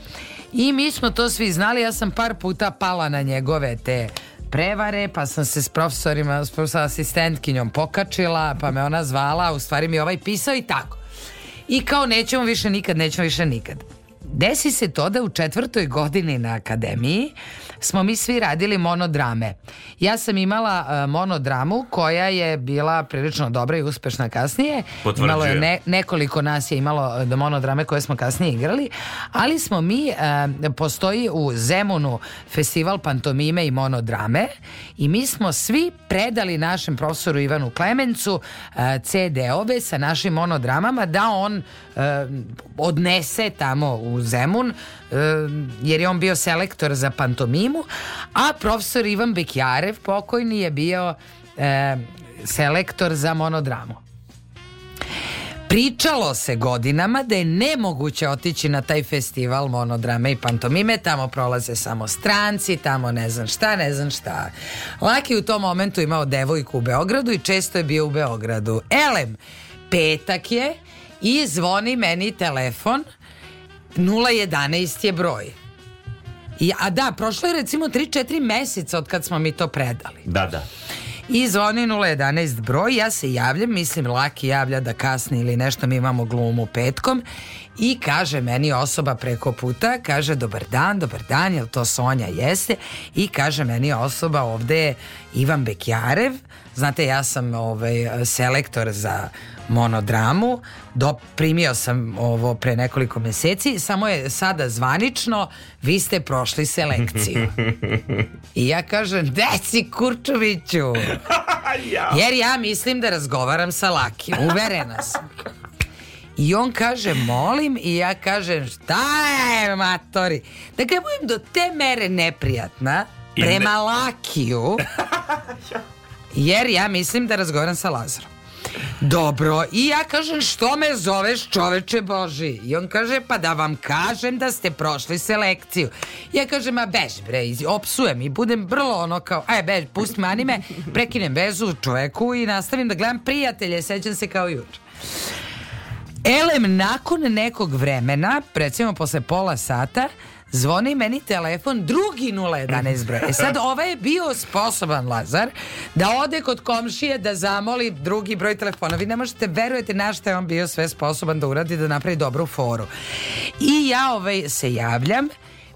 I mi smo to svi znali, ja sam par puta pala na njegove te prevare, pa sam se s profesorima, s profesor asistentkinjom pokačila, pa me ona zvala, u stvari mi ovaj pisao i tako. I kao nećemo više nikad, nećemo više nikad desi se to da u četvrtoj godini na akademiji smo mi svi radili monodrame. Ja sam imala e, monodramu koja je bila prilično dobra i uspešna kasnije. Imalo je ne, nekoliko nas je imalo e, da monodrame koje smo kasnije igrali, ali smo mi, e, postoji u Zemunu festival pantomime i monodrame i mi smo svi predali našem profesoru Ivanu Klemencu CD-ove sa našim monodramama da on odnese tamo u u Zemun, eh, jer je on bio selektor za pantomimu, a profesor Ivan Bekjarev, pokojni, je bio eh, selektor za monodramu. Pričalo se godinama da je nemoguće otići na taj festival monodrame i pantomime, tamo prolaze samo stranci, tamo ne znam šta, ne znam šta. Laki u tom momentu imao devojku u Beogradu i često je bio u Beogradu. Elem, petak je i zvoni meni telefon 011 je broj. I, a da, prošlo je recimo 3-4 meseca od kad smo mi to predali. Da, da. I zvoni 011 broj, ja se javljam, mislim Laki javlja da kasni ili nešto, mi imamo glumu petkom i kaže meni osoba preko puta, kaže dobar dan, dobar dan, jel to Sonja jeste i kaže meni osoba ovde je Ivan Bekjarev, znate ja sam ovaj, selektor za monodramu. Do, primio sam ovo pre nekoliko meseci, samo je sada zvanično, vi ste prošli selekciju. I ja kažem, deci Kurčoviću, jer ja mislim da razgovaram sa Lakim, uverena sam. I on kaže molim i ja kažem šta je matori. Dakle, budem do te mere neprijatna prema Lakiju jer ja mislim da razgovaram sa Lazarom. Dobro, i ja kažem što me zoveš čoveče Boži? I on kaže pa da vam kažem da ste prošli selekciju. Ja kažem a bež bre, opsujem i budem brlo ono kao aj bež, pusti me anime, prekinem vezu čoveku i nastavim da gledam prijatelje, sećam se kao juče. Elem, nakon nekog vremena, recimo posle pola sata, zvoni meni telefon drugi 011 broj. E sad ovaj je bio sposoban Lazar da ode kod komšije da zamoli drugi broj telefona. Vi ne možete verujete na šta je on bio sve sposoban da uradi da napravi dobru foru. I ja ovaj se javljam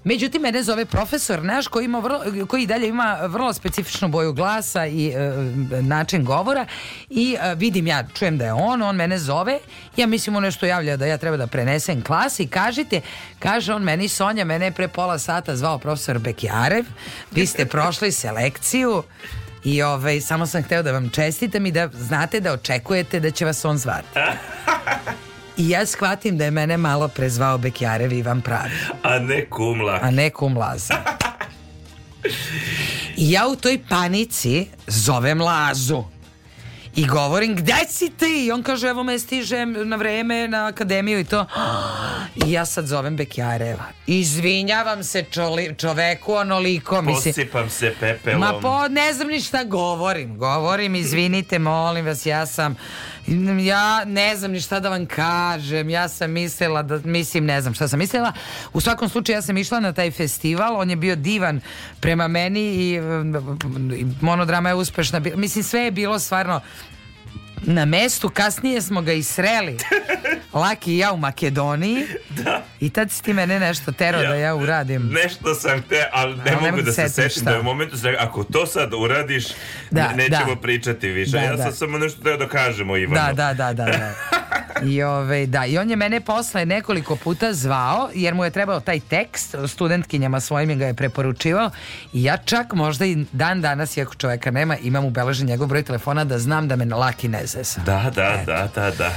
Međutim, mene zove profesor naš koji, ima vrlo, koji dalje ima vrlo specifičnu boju glasa i e, način govora i e, vidim ja, čujem da je on, on mene zove, ja mislim on nešto javlja da ja treba da prenesem klas i kažite, kaže on meni Sonja, mene je pre pola sata zvao profesor Bekjarev, vi ste prošli selekciju, i ovaj, samo sam hteo da vam čestitam i da znate da očekujete da će vas on zvati. I ja shvatim da je mene malo prezvao Bekjarev Ivan Pravi. A ne kumla. A ne kumlaza. I ja u toj panici zovem Lazu. I govorim, gde si ti? I on kaže, evo me stižem na vreme na akademiju i to. I ja sad zovem Bekjareva. Izvinjavam se čoli, čoveku onoliko. Mislim, Posipam se pepelom. Ma po, ne znam ni šta govorim. Govorim, izvinite, molim vas, ja sam ja ne znam ni šta da vam kažem, ja sam mislila da, mislim, ne znam šta sam mislila. U svakom slučaju ja sam išla na taj festival, on je bio divan prema meni i, i monodrama je uspešna. Mislim, sve je bilo stvarno na mestu, kasnije smo ga i sreli. Laki i ja u Makedoniji. Da. I tad si ti mene nešto tero da ja, da ja uradim. Nešto sam te, ali ne, ali da, mogu da, da se setim da je u momentu, ako to sad uradiš, da, nećemo da. pričati više. Da, ja sam samo nešto teo da kažemo Ivanu. Da, da, da, da. I, ove, da, I on je mene posle nekoliko puta zvao, jer mu je trebao taj tekst, studentkinjama svojim ga je preporučivao. I ja čak možda i dan danas, iako čoveka nema, imam ubeležen njegov broj telefona da znam da me laki ne zesa. Da, da, Eto. da, da, da.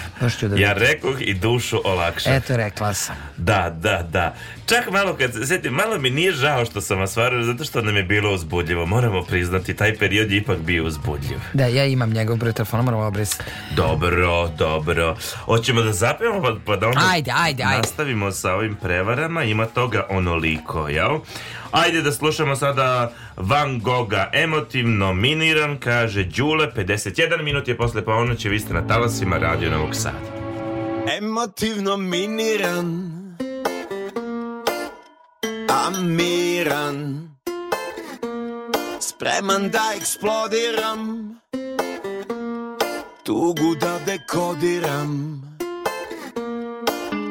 da ja rekoh i dušu olakšam. Eto, rekla sam. Da, da, da čak malo kad se setim, malo mi nije žao što sam vas varao, zato što nam je bilo uzbudljivo. Moramo priznati, taj period je ipak bio uzbudljiv. Da, ja imam njegov broj telefona, moram obrisati. Dobro, dobro. Hoćemo da zapijemo pa, pa da onda ajde, ajde, ajde. nastavimo sa ovim prevarama. Ima toga onoliko, jel? Ajde da slušamo sada Van Goga emotivno miniran, kaže Đule, 51 minut je posle ponoći, vi ste na talasima Radio Novog Sada. Emotivno miniran miran Spreman da eksplodiram Tugu da dekodiram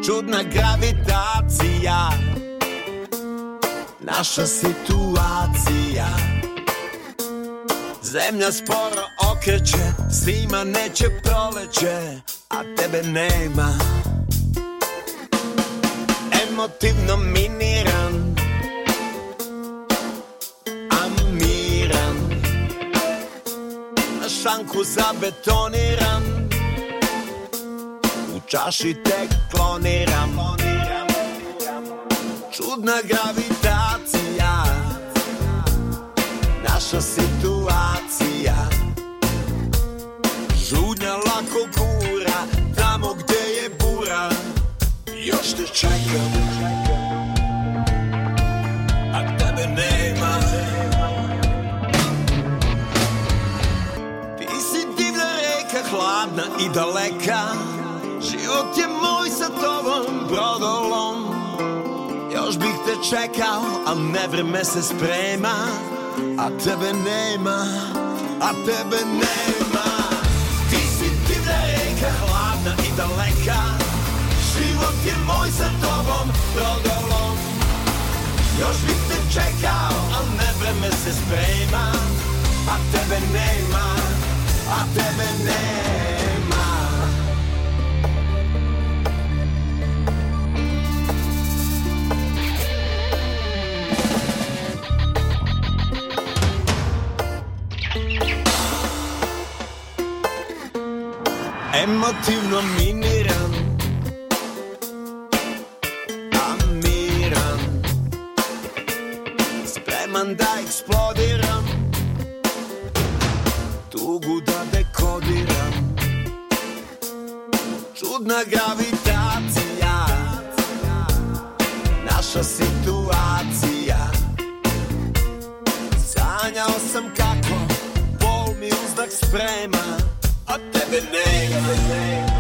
Čudna gravitacija Naša situacija Zemlja sporo okreće Svima neće proleće A tebe nema Emotivno miniran šanku zabetoniram U čaši tek kloniram Čudna gravitacija Naša situacija Žudnja lako gura Tamo gde je bura Još te čekam hladna i daleka Život je moj sa tobom brodolom Još bih te čekao, al nevreme se sprema A tebe nema, a tebe nema Ti si divna reka, hladna i daleka Život je moj sa tobom brodolom Još bih te čekao, al nevreme se sprema A tebe nema, a tebe nema Emotivno miniram A miran Spreman da eksplodiram mogu da dekodiram Čudna gravitacija Naša situacija Sanjao sam kako Bol mi uzdah sprema A tebe nema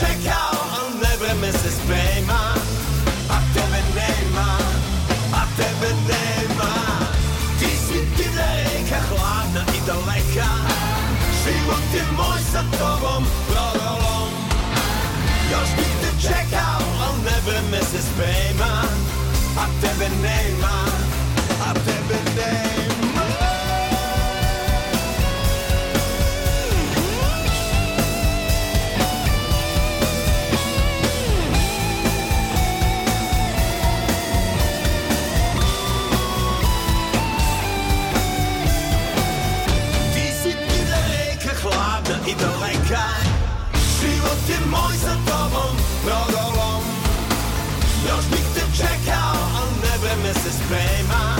čekao, al ne vreme se sprema A tebe nema, a tebe nema Ti si ti reka, hladna i daleka Život je moj sa tobom, prorolom Još bih te čekao, al ne vreme se sprema A tebe nema, a tebe nema drogą. Już check out. I'll never misses payment.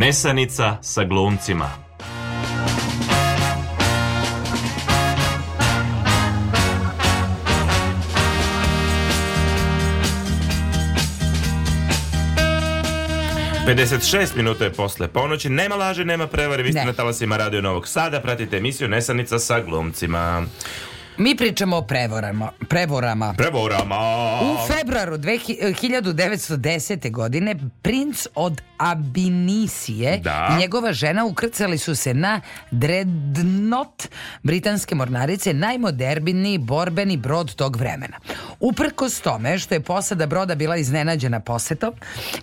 Nesanica sa glumcima Pedeset šest minuta je posle ponoći Nema laži, nema prevare Vi ste ne. na talasima Radio Novog Sada Pratite emisiju Nesanica sa glumcima Mi pričamo o prevorama. Prevorama. Prevorama. U februaru 1910. Eh, godine princ od Abinisije da. i njegova žena ukrcali su se na Dreadnought britanske mornarice, najmoderniji borbeni brod tog vremena. Uprkos tome što je posada broda bila iznenađena posetom,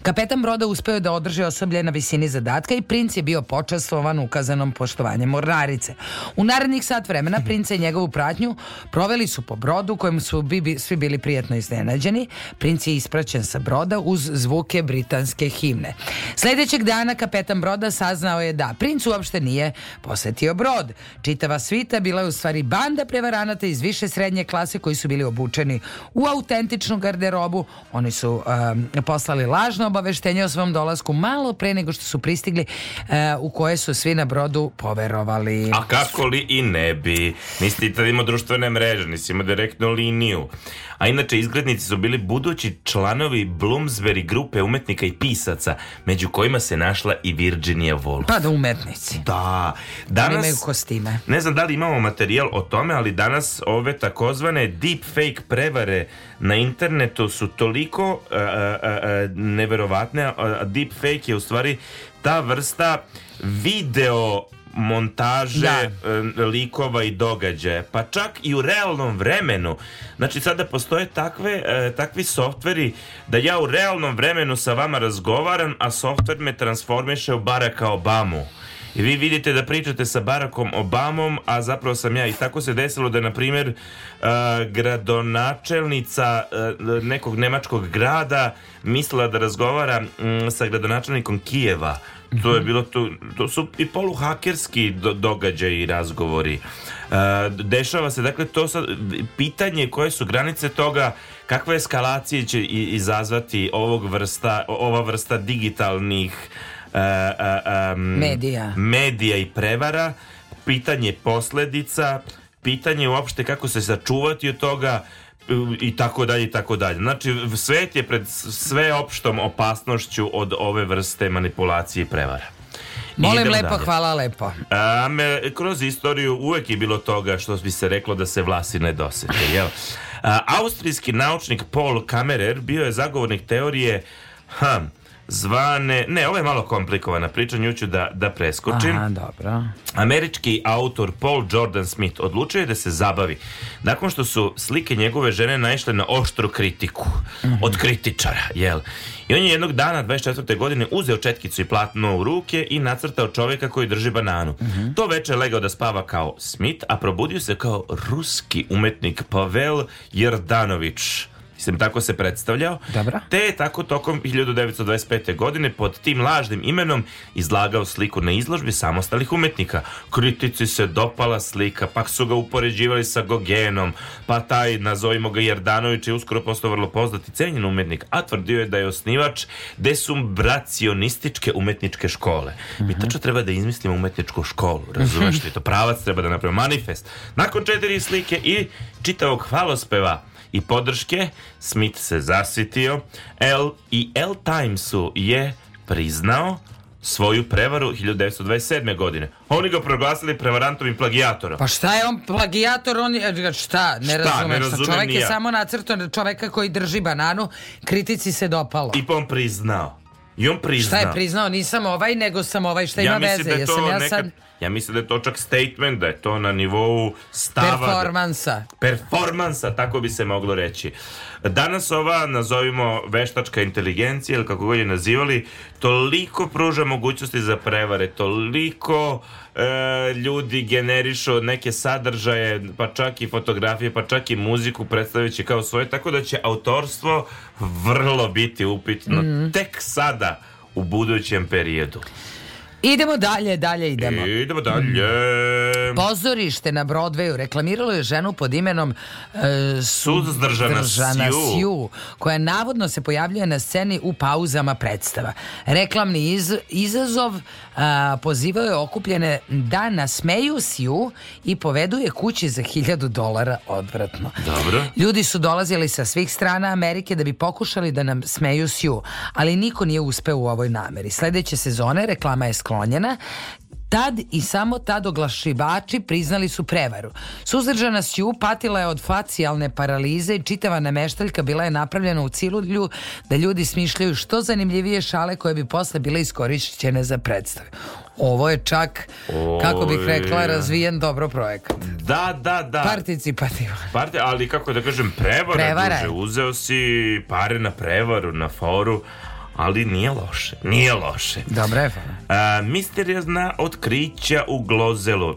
kapetan broda uspeo da održi osoblje na visini zadatka i princ je bio počastovan ukazanom poštovanjem mornarice. U narednih sat vremena princa i njegovu pratnju Proveli su po brodu kojem su bi, svi bili prijatno iznenađeni. Princ je ispraćen sa broda uz zvuke britanske himne. Sledećeg dana kapetan broda saznao je da princ uopšte nije posetio brod. Čitava svita bila je u stvari banda prevaranata iz više srednje klase koji su bili obučeni u autentičnu garderobu. Oni su um, poslali lažno obaveštenje o svom dolasku malo pre nego što su pristigli uh, u koje su svi na brodu poverovali. A kako li i ne bi? Mislite da imamo društvo društvene mreže, nisi imao direktnu liniju. A inače, izglednici su bili budući članovi Bloomsbury grupe umetnika i pisaca, među kojima se našla i Virginia Woolf. Pa da umetnici. Da. Danas, imaju kostime. Ne znam da li imamo materijal o tome, ali danas ove takozvane deep fake prevare na internetu su toliko e, e, e, a, a, a, neverovatne, a deepfake je u stvari ta vrsta video montaže da. E, likova i događaja, pa čak i u realnom vremenu. Znači sada postoje takve, e, takvi softveri da ja u realnom vremenu sa vama razgovaram, a softver me transformiše u Baracka Obamu. I vi vidite da pričate sa Barackom Obamom, a zapravo sam ja. I tako se desilo da, na primjer, e, gradonačelnica e, nekog nemačkog grada mislila da razgovara mm, sa gradonačelnikom Kijeva. To je mhm. bilo to, to su i poluhakerski do, događaji i razgovori. E, dešava se, dakle, to sad, pitanje koje su granice toga kakve eskalacije će izazvati ovog vrsta, ova vrsta digitalnih um, medija. medija i prevara, pitanje posledica, pitanje uopšte kako se začuvati od toga, i tako dalje i tako dalje. Znači, svet je pred sveopštom opasnošću od ove vrste manipulacije i prevara. Molim lepo, dalje. hvala lepo. A, me, kroz istoriju uvek je bilo toga što bi se reklo da se vlasi ne dosete. Jel? A, austrijski naučnik Paul Kamerer bio je zagovornik teorije Ha, zvane, ne, ovo je malo komplikovana priča, nju ću da, da preskočim. Aha, dobro. Američki autor Paul Jordan Smith odlučio je da se zabavi nakon što su slike njegove žene naišle na oštru kritiku mhm. od kritičara, jel? I on je jednog dana 24. godine uzeo četkicu i platno u ruke i nacrtao čovjeka koji drži bananu. Mm -hmm. To večer legao da spava kao Smith, a probudio se kao ruski umetnik Pavel Jerdanović Mislim, tako se predstavljao. Dobra. Te je tako tokom 1925. godine pod tim lažnim imenom izlagao sliku na izložbi samostalih umetnika. Kritici se dopala slika, pak su ga upoređivali sa Gogenom, pa taj, nazovimo ga Jerdanović, je uskoro postao vrlo poznati cenjen umetnik, a tvrdio je da je osnivač desumbracionističke umetničke škole. Mi uh mhm. -huh. tačno treba da izmislimo umetničku školu, razumeš što je to pravac, treba da napravimo manifest. Nakon četiri slike i čitavog hvalospeva i podrške, Smith se zasitio L i L Timesu je priznao svoju prevaru 1927. godine. Oni ga proglasili prevarantom i plagijatorom. Pa šta je on plagijator? On je, e, šta? Ne šta, razumem. Ne razumem šta. nija. je samo nacrto čoveka koji drži bananu. Kritici se dopalo. I pa on priznao. I on priznao. Šta je priznao? Nisam ovaj, nego sam ovaj. Šta ja ima veze? Da je to Jesam ja nekad... sad Ja mislim da je to čak statement, da je to na nivou stava... Performansa. Performansa, tako bi se moglo reći. Danas ova, nazovimo veštačka inteligencija, ili kako god je nazivali, toliko pruža mogućnosti za prevare, toliko e, ljudi generišu neke sadržaje, pa čak i fotografije, pa čak i muziku predstavići kao svoje, tako da će autorstvo vrlo biti upitno mm. tek sada u budućem periodu. Idemo dalje, dalje idemo. Idemo dalje. Hmm. Pozorište na Broadwayu reklamiralo je ženu pod imenom e, Suzdržana Sju. Sju, koja navodno se pojavljuje na sceni u pauzama predstava. Reklamni iz, izazov a, pozivao je okupljene da nasmeju siju i povedu je kući za hiljadu dolara odvratno. Dobro. Ljudi su dolazili sa svih strana Amerike da bi pokušali da nam smeju siju, ali niko nije uspeo u ovoj nameri. Sledeće sezone reklama je sklonjena, Tad i samo tad oglašivači priznali su prevaru. Suzdržana Sju patila je od facijalne paralize i čitava nameštaljka bila je napravljena u cilulju da ljudi smišljaju što zanimljivije šale koje bi posle bile iskorišćene za predstave. Ovo je čak, kako bih rekla, razvijen dobro projekat. Da, da, da. Participativan. Parti, ali kako da kažem, prevara, prevara duže. Uzeo si pare na prevaru, na foru, ali nije loše, nije loše. Dobra je A, misteriozna otkrića u Glozelu.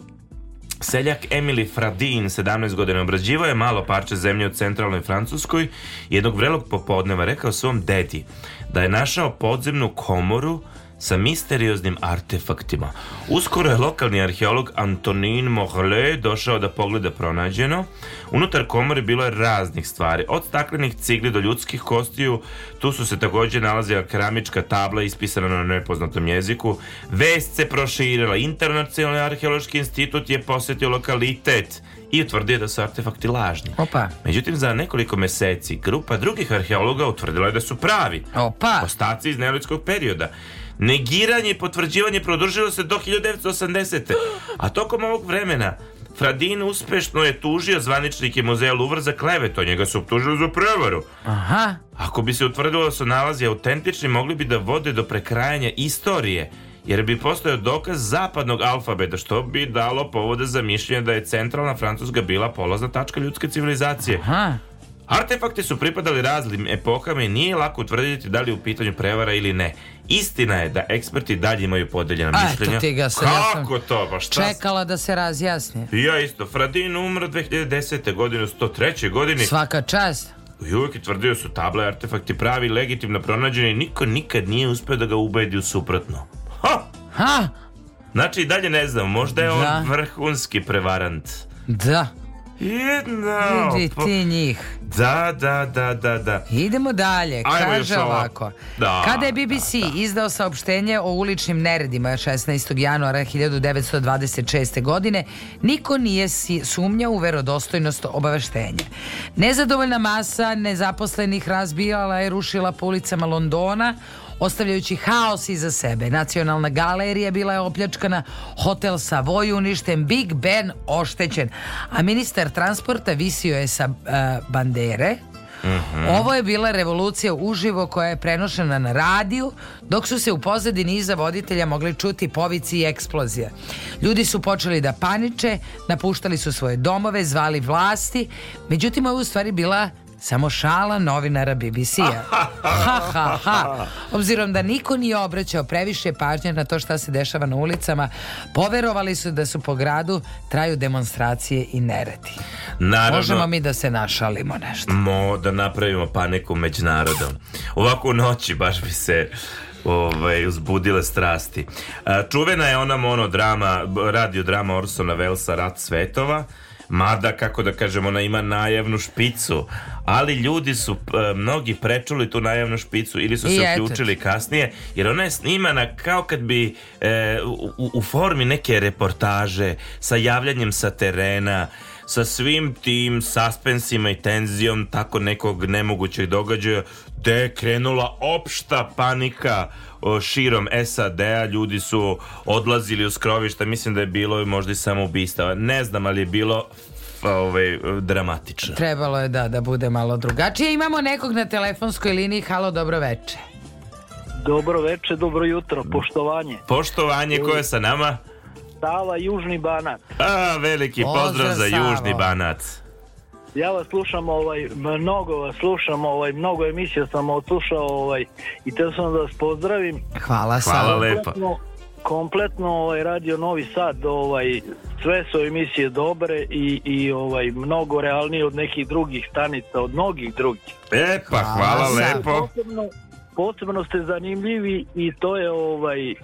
Seljak Emily Fradin, 17 godina, obrađivao je malo parče zemlje u centralnoj Francuskoj. Jednog vrelog popodneva rekao svom dedi da je našao podzemnu komoru sa misterioznim artefaktima. Uskoro je lokalni arheolog Antonin Morle došao da pogleda pronađeno. Unutar komore bilo je raznih stvari, od staklenih cigli do ljudskih kostiju. Tu su se takođe nalazila keramička tabla ispisana na nepoznatom jeziku. Vest se proširila, Internacionalni arheološki institut je posetio lokalitet i utvrdio da su artefakti lažni. Opa. Međutim, za nekoliko meseci grupa drugih arheologa utvrdila je da su pravi. Opa. Ostaci iz neolitskog perioda negiranje i potvrđivanje produžilo se do 1980. A tokom ovog vremena Fradin uspešno je tužio zvaničnike muzeja Louvre za kleveto, njega su optužili za prevaru. Aha. Ako bi se utvrdilo da su nalazi autentični, mogli bi da vode do prekrajanja istorije, jer bi postojao dokaz zapadnog alfabeta, što bi dalo povode za mišljenje da je centralna Francuska bila polazna tačka ljudske civilizacije. Aha. Artefakti su pripadali raznim epohama i nije lako utvrditi da li je u pitanju prevara ili ne. Istina je da eksperti dalje imaju podeljena mišljenja. Eto ti ga sad, Kako ja sam to? Pa šta? Čekala da se razjasni. Ja isto. Fradin umro 2010. godine, 103. godini. Svaka čast. I uvijek je tvrdio su table, artefakti pravi, legitimno pronađeni. Niko nikad nije uspeo da ga ubedi u suprotno. Ha! Ha! Znači, dalje ne znam, možda je da. on vrhunski prevarant. Da. Jedno. Vidi pa- ti njih. Da, da, da, da, da. Idemo dalje. Ajmo Kaže još ovako. Da, Kada je BBC da, da. izdao saopštenje o uličnim neredima 16. januara 1926. godine, niko nije sumnjao u verodostojnost obaveštenja. Nezadovoljna masa nezaposlenih razbijala je rušila po ulicama Londona, ostavljajući haos iza sebe. Nacionalna galerija bila je opljačkana, hotel Savoy uništen, Big Ben oštećen, a ministar transporta visio je sa uh, bandere, Mm Ovo je bila revolucija uživo koja je prenošena na radiju dok su se u pozadini iza voditelja mogli čuti povici i eksplozija. Ljudi su počeli da paniče, napuštali su svoje domove, zvali vlasti, međutim ovo je u stvari bila Samo šala novinara BBC-a. Ha, ha, ha. Obzirom da niko nije obraćao previše pažnje na to šta se dešava na ulicama, poverovali su da su po gradu traju demonstracije i neredi. Naravno, Možemo mi da se našalimo nešto. Mo, da napravimo paniku među narodom. Ovako u noći baš bi se ovaj, uzbudile strasti. E, čuvena je ona monodrama, radio drama Orsona Velsa Rat svetova, mada, kako da kažem, ona ima najavnu špicu, ali ljudi su e, mnogi prečuli tu najavnu špicu ili su I se eto. uključili kasnije jer ona je snimana kao kad bi e, u, u formi neke reportaže sa javljanjem sa terena sa svim tim saspensima i tenzijom tako nekog nemogućeg događaja te je krenula opšta panika širom SAD-a ljudi su odlazili u skrovišta mislim da je bilo možda i samo samoubistava ne znam ali je bilo Pa, ovaj, dramatična. Trebalo je da, da bude malo drugačije. Imamo nekog na telefonskoj liniji. Halo, dobro veče. Dobro veče, dobro jutro, poštovanje. Poštovanje, ko je sa nama? Sava, Južni Banat. A, veliki pozdrav, pozdrav za Savo. Južni Banat. Ja vas slušam, ovaj, mnogo vas slušam, ovaj, mnogo emisija sam odslušao ovaj, i te sam da vas pozdravim. Hvala, Hvala Sava. lepa. Konkretno, kompletno ovaj, radio Novi Sad, ovaj, sve su emisije dobre i, i ovaj mnogo realnije od nekih drugih stanica, od mnogih drugih. E pa hvala A, lepo. Posebno, posebno ste zanimljivi i to je ovaj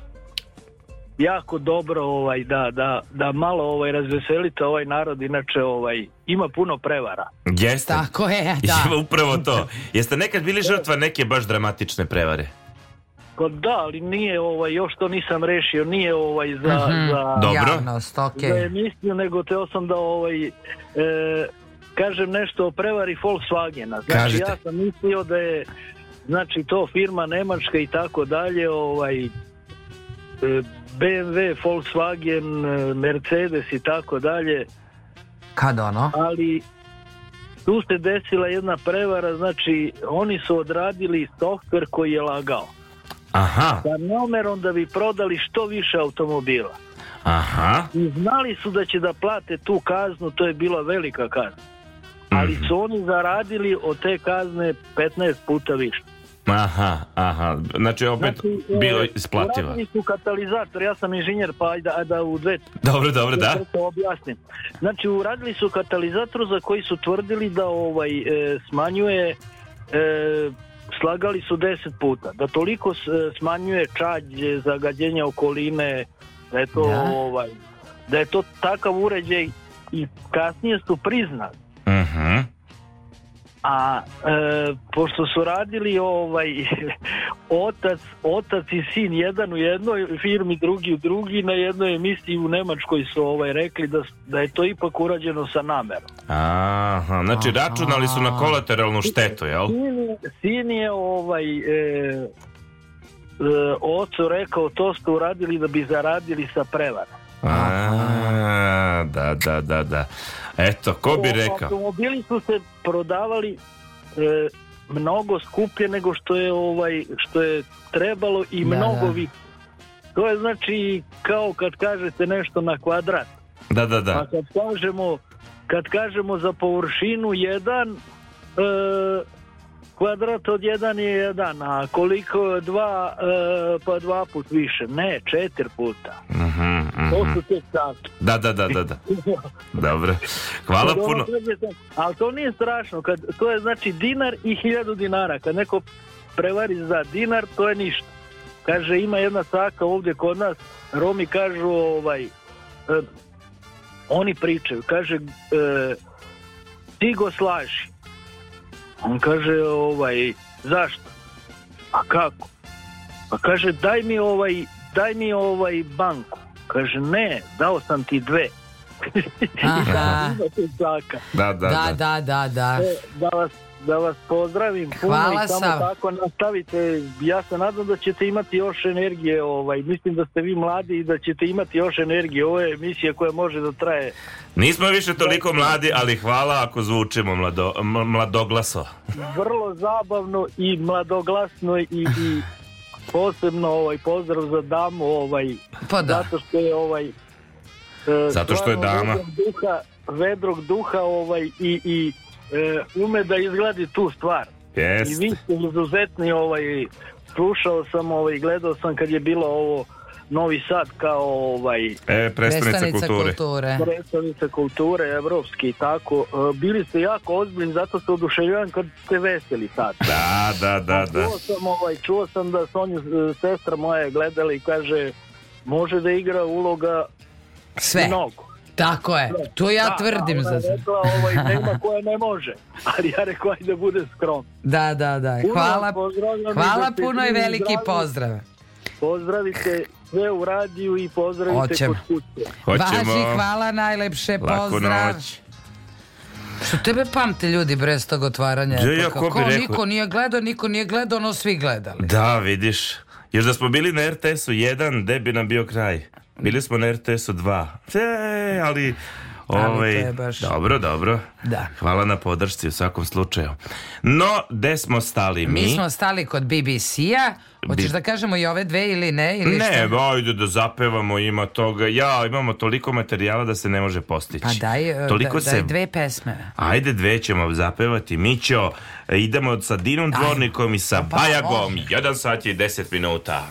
jako dobro ovaj da, da, da malo ovaj razveselite ovaj narod inače ovaj ima puno prevara. Jeste. Tako je, da. upravo to. Jeste nekad bili žrtva neke baš dramatične prevare? Pa da, ali nije ovaj, još to nisam rešio, nije ovaj za, mm-hmm. za, Dobro. Javnost, okay. za emisiju, nego teo sam da ovaj, e, kažem nešto o prevari Volkswagena. Znači Kažete. ja sam mislio da je znači to firma Nemačka i tako dalje, ovaj, e, BMW, Volkswagen, e, Mercedes i tako dalje. Kad ono? Ali tu se desila jedna prevara, znači oni su odradili softver koji je lagao. Aha. sa numerom da bi prodali što više automobila. Aha. I znali su da će da plate tu kaznu, to je bila velika kazna. Ali mhm. su oni zaradili od te kazne 15 puta više. Aha, aha. Znači opet znači, e, bio isplativa. Uradili su katalizator, ja sam inženjer, pa ajde da u dve... Dobro, dobro, da. da. objasnim. Znači uradili su katalizator za koji su tvrdili da ovaj e, smanjuje e, slagali su 10 puta da toliko smanjuje čađ zagađenja okoline da je to da. ovaj da je to takav uređaj i kasnije su priznali. Uh mhm. -huh a e, pošto su radili ovaj otac otac i sin jedan u jednoj firmi drugi u drugi na jednoj emisiji u Nemačkoj su ovaj rekli da da je to ipak urađeno sa namerom. Aha, znači računali su na kolateralnu štetu, jel? Sin, sin je ovaj e, e, ocu rekao to ste uradili da bi zaradili sa prevarom. A, da, da, da, da. Eto, ko bi rekao? Automobili su se prodavali e, mnogo skuplje nego što je ovaj što je trebalo i da, da. mnogo da. Vi... To je znači kao kad kažete nešto na kvadrat. Da, da, da. A kad kažemo, kad kažemo za površinu jedan e, kvadrat od 1 je 1, a koliko je 2, e, pa 2 put više. Ne, 4 puta. Mm -hmm, mm -hmm. To su te stavke. Da, da, da, da. da. Dobro. Hvala Dobro, puno. Ali to nije strašno. Kad, to je znači dinar i 1000 dinara. Kad neko prevari za dinar, to je ništa. Kaže, ima jedna saka ovdje kod nas, Romi kažu, ovaj, eh, oni pričaju, kaže, eh, ti go slaži. On kaže, ovaj, zašto? A kako? Pa kaže, daj mi ovaj, daj mi ovaj banku. Kaže, ne, dao sam ti dve. Aha. da, da, da. Da, da, da, da. E, da vas da vas pozdravim puno Hvala i samo sam. tako nastavite. Ja se nadam da ćete imati još energije, ovaj. mislim da ste vi mladi i da ćete imati još energije. Ovo je emisija koja može da traje. Nismo više toliko mladi, ali hvala ako zvučimo mlado, mladoglaso. Vrlo zabavno i mladoglasno i, i posebno ovaj pozdrav za damu ovaj, pa da. zato što je ovaj e, zato što je dama vedrog duha, vedrog duha ovaj i, i e, ume da izgladi tu stvar. Jest. I vi ste izuzetni ovaj, slušao sam ovaj, gledao sam kad je bilo ovo Novi Sad kao ovaj e, predstavnica kulture. kulture. Predstavnica kulture evropski i tako. E, bili ste jako ozbiljni, zato se oduševljavam kad ste veseli sad. Da, da, da, da. Čuo sam, ovaj, čuo sam da Sonja, e, sestra moja gledala i kaže može da igra uloga Sve. mnogo. Tako je, to ja da, tvrdim za se. Rekla, ovaj, nema koja ne može, ali ja rekao ajde bude skrom. Da, da, da. Hvala, hvala puno i veliki pozdrav. Pozdravite sve u radiju i pozdravite Hoćem. kod kuće. Hoćemo. Važi, hvala najlepše, pozdrav. Što tebe pamte ljudi brez tog otvaranja? Da, ja, pa ko, ko rekao? Niko nije gledao, niko nije gledao, ono svi gledali. Da, vidiš. Još da smo bili na RTS-u 1, gde bi nam bio kraj? Bili smo na RTS-u 2. E, ali... Ovaj, baš... Dobro, dobro. Da. Hvala na podršci u svakom slučaju. No, gde smo stali mi? Mi smo stali kod BBC-a. Hoćeš Bi... da kažemo i ove dve ili ne? Ili ne, šta? ajde da zapevamo, ima toga. Ja, imamo toliko materijala da se ne može postići. Pa daj, eh, toliko da, se... daj dve pesme. Ajde, dve ćemo zapevati. Mićo, idemo sa Dinom Dvornikom i sa pa, pa, Bajagom. Može. Jedan sat i deset minuta.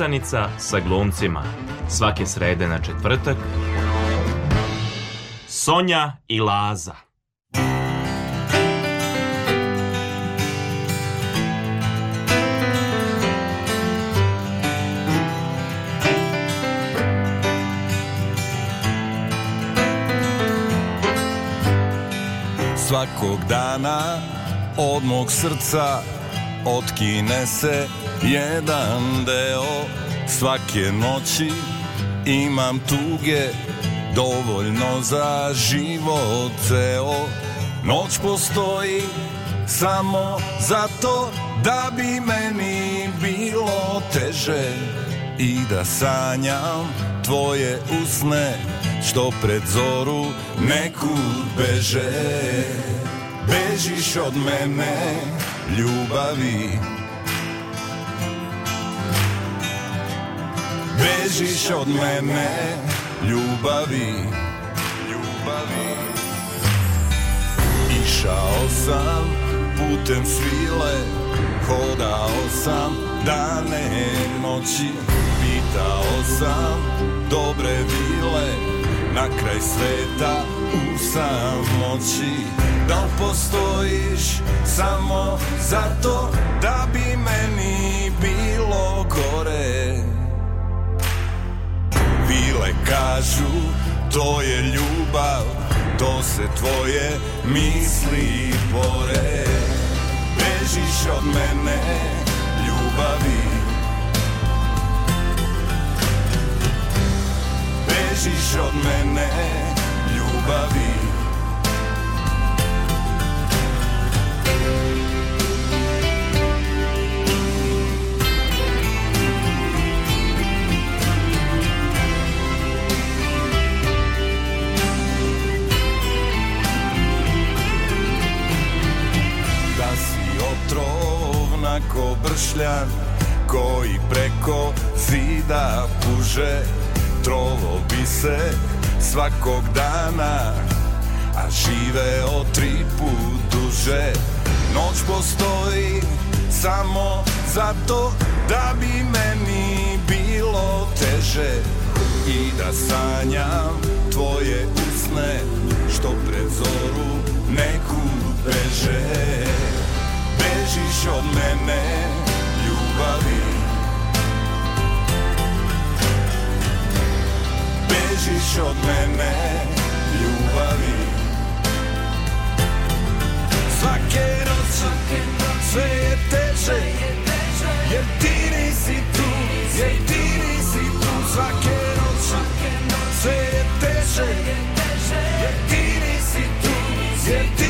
Pisanica sa glumcima. Svake srede na četvrtak. Sonja i Laza. Svakog dana od mog srca otkine se jedan deo Svake noći imam tuge Dovoljno za život ceo Noć postoji samo zato Da bi meni bilo teže I da sanjam tvoje usne Što pred zoru nekud beže Bežiš od mene ljubavi bežiš od mene ljubavi ljubavi Išao sam putem svile hodao sam dane noći pitao sam dobre vile na kraj sveta u samoći da li postojiš samo zato da bi meni bilo gore Kažu to je ljubav To se tvoje misli bore Bežiš od mene ljubavi Bežiš od mene ljubavi ko bršljan koji preko zida puže trovo bi se svakog dana a žive živeo tri put duže noć postoji samo zato da bi meni bilo teže i da sanjam tvoje usne što pred zoru neku beže bežiš od mene ljubavi Bežiš od mene ljubavi Svake noć sve je teže Jer ti nisi tu, jer ti nisi tu Svake noć sve je teže Jer ti nisi tu, jer ti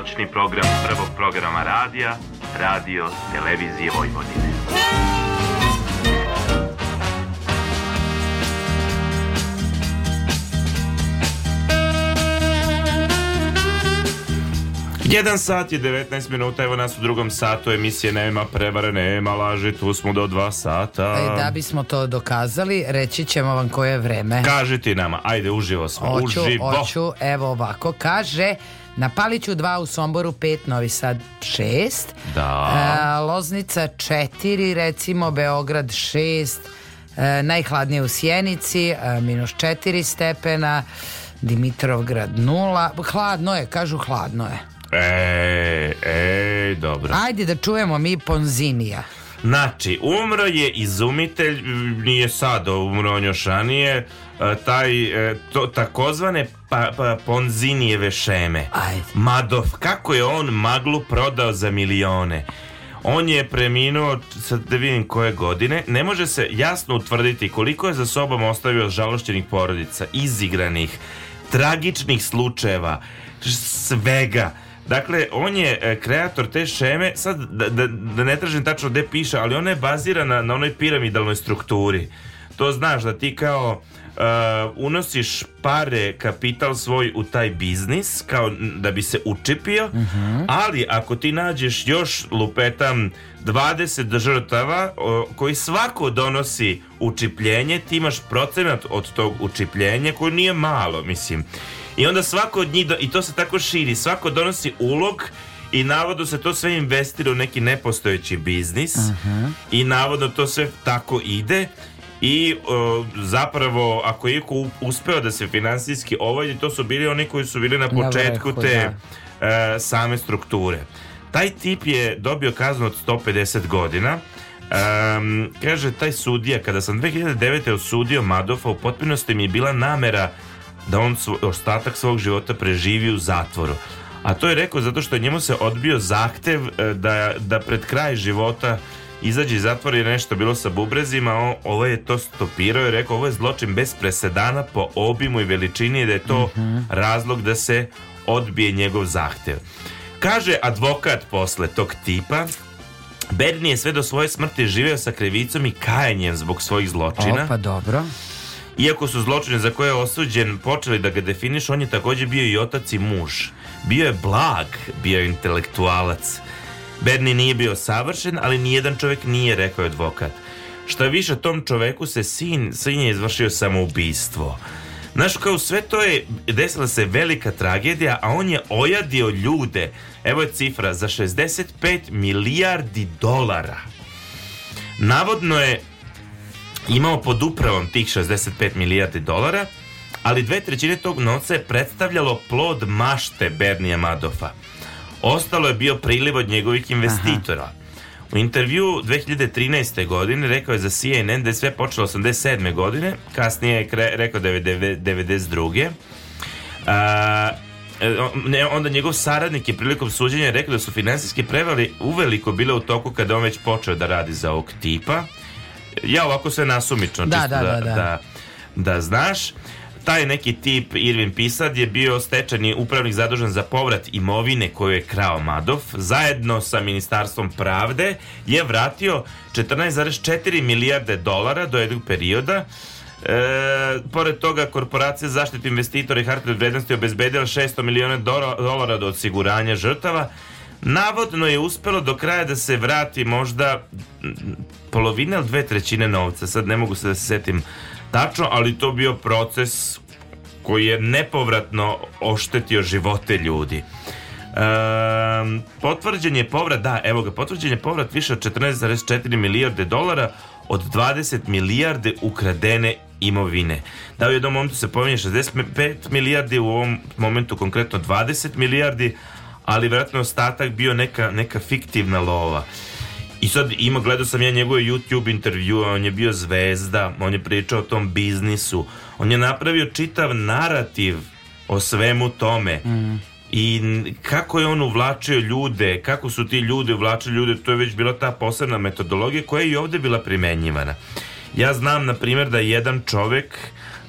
noćni program prvog programa radija, radio, televizije Vojvodine. Jedan sat je 19 minuta, evo nas u drugom satu emisije Nema prevare, nema laži, tu smo do dva sata. I e, da bismo to dokazali, reći ćemo vam koje je vreme. Kaži ti nama, ajde uživo smo, oću, uživo. Oću, evo ovako, kaže Na Paliću 2, u Somboru 5, Novi Sad 6. Da. Uh, Loznica 4, recimo Beograd 6. Uh, e, najhladnije u Sjenici, uh, minus 4 stepena. Dimitrovgrad 0. Hladno je, kažu hladno je. Ej, ej, dobro. Ajde da čujemo mi Ponzinija. Znači, umro je izumitelj, nije sad umro on još ranije, taj e, to, takozvane pa, pa, Ponzinijeve šeme. Ajde. Madoff, kako je on maglu prodao za milione? On je preminuo, sad da vidim koje godine, ne može se jasno utvrditi koliko je za sobom ostavio žalošćenih porodica, izigranih, tragičnih slučajeva, svega. Dakle, on je e, kreator te šeme, sad da, da, da ne tražim tačno gde piše, ali ona je bazirana na onoj piramidalnoj strukturi. To znaš da ti kao uh, unosiš pare, kapital svoj u taj biznis, kao da bi se učepio, uh mhm. -huh. ali ako ti nađeš još, lupetam, 20 žrtava o, koji svako donosi učipljenje, ti imaš procenat od tog učipljenja koji nije malo, mislim. I onda svako od njih, do, i to se tako širi, svako donosi ulog i navodno se to sve investira u neki nepostojeći biznis uh mhm. -huh. i navodno to sve tako ide i uh, zapravo ako je uspeo da se finansijski ovajde to su bili oni koji su bili na početku te uh, same strukture taj tip je dobio kaznu od 150 godina um, kaže taj sudija kada sam 2009. osudio Madofa u potpunosti mi je bila namera da on svo, ostatak svog života preživi u zatvoru a to je rekao zato što njemu se odbio zahtev e, da, da pred kraj života izađe iz zatvora i nešto bilo sa bubrezima, o, ovo je to stopirao i rekao ovo je zločin bez presedana po obimu i veličini da je to mm -hmm. razlog da se odbije njegov zahtev. Kaže advokat posle tog tipa Bedni je sve do svoje smrti živeo sa krivicom i kajanjem zbog svojih zločina. O, pa dobro. Iako su zločine za koje je osuđen počeli da ga definišu, on je takođe bio i otac i muž. Bio je blag, bio je intelektualac. Berni nije bio savršen, ali nijedan čovjek nije, rekao je advokat. Šta više, tom čoveku se sin, sin je izvršio samoubistvo. Znaš, kao sve to je, desila se velika tragedija, a on je ojadio ljude. Evo je cifra, za 65 milijardi dolara. Navodno je imao pod upravom tih 65 milijardi dolara, ali dve trećine tog novca je predstavljalo plod mašte Bernija Madoffa. Ostalo je bio priliv od njegovih investitora. Aha. U intervju 2013. godine rekao je za CNN da je sve počelo 87. godine, kasnije je rekao da je 92. A, ne, onda njegov saradnik je prilikom suđenja rekao da su finansijski prevare uveliko bile u toku kada on već počeo da radi za ovog tipa. Ja ovako sve nasumično, da, čisto da, da, da, da znaš taj neki tip Irvin Pisad je bio stečajni upravnik zadužen za povrat imovine koju je krao Madoff. Zajedno sa Ministarstvom pravde je vratio 14,4 milijarde dolara do jednog perioda. E, pored toga, korporacija zaštite investitora i hartne vrednosti obezbedila 600 miliona dolara do osiguranja žrtava. Navodno je uspelo do kraja da se vrati možda polovina ili dve trećine novca. Sad ne mogu se da se setim tačno, ali to bio proces koji je nepovratno oštetio živote ljudi. Um, potvrđen je povrat, da, evo ga, potvrđen je povrat više od 14,4 milijarde dolara od 20 milijarde ukradene imovine. Da u jednom momentu se pominje 65 milijardi, u ovom momentu konkretno 20 milijardi, ali vjerojatno ostatak bio neka, neka fiktivna lova. I sad ima, gledao sam ja njegove YouTube intervju, on je bio zvezda, on je pričao o tom biznisu, on je napravio čitav narativ o svemu tome. Mm. I kako je on uvlačio ljude, kako su ti ljudi uvlačili ljude, to je već bila ta posebna metodologija koja je i ovdje bila primenjivana. Ja znam, na primjer, da je jedan čovek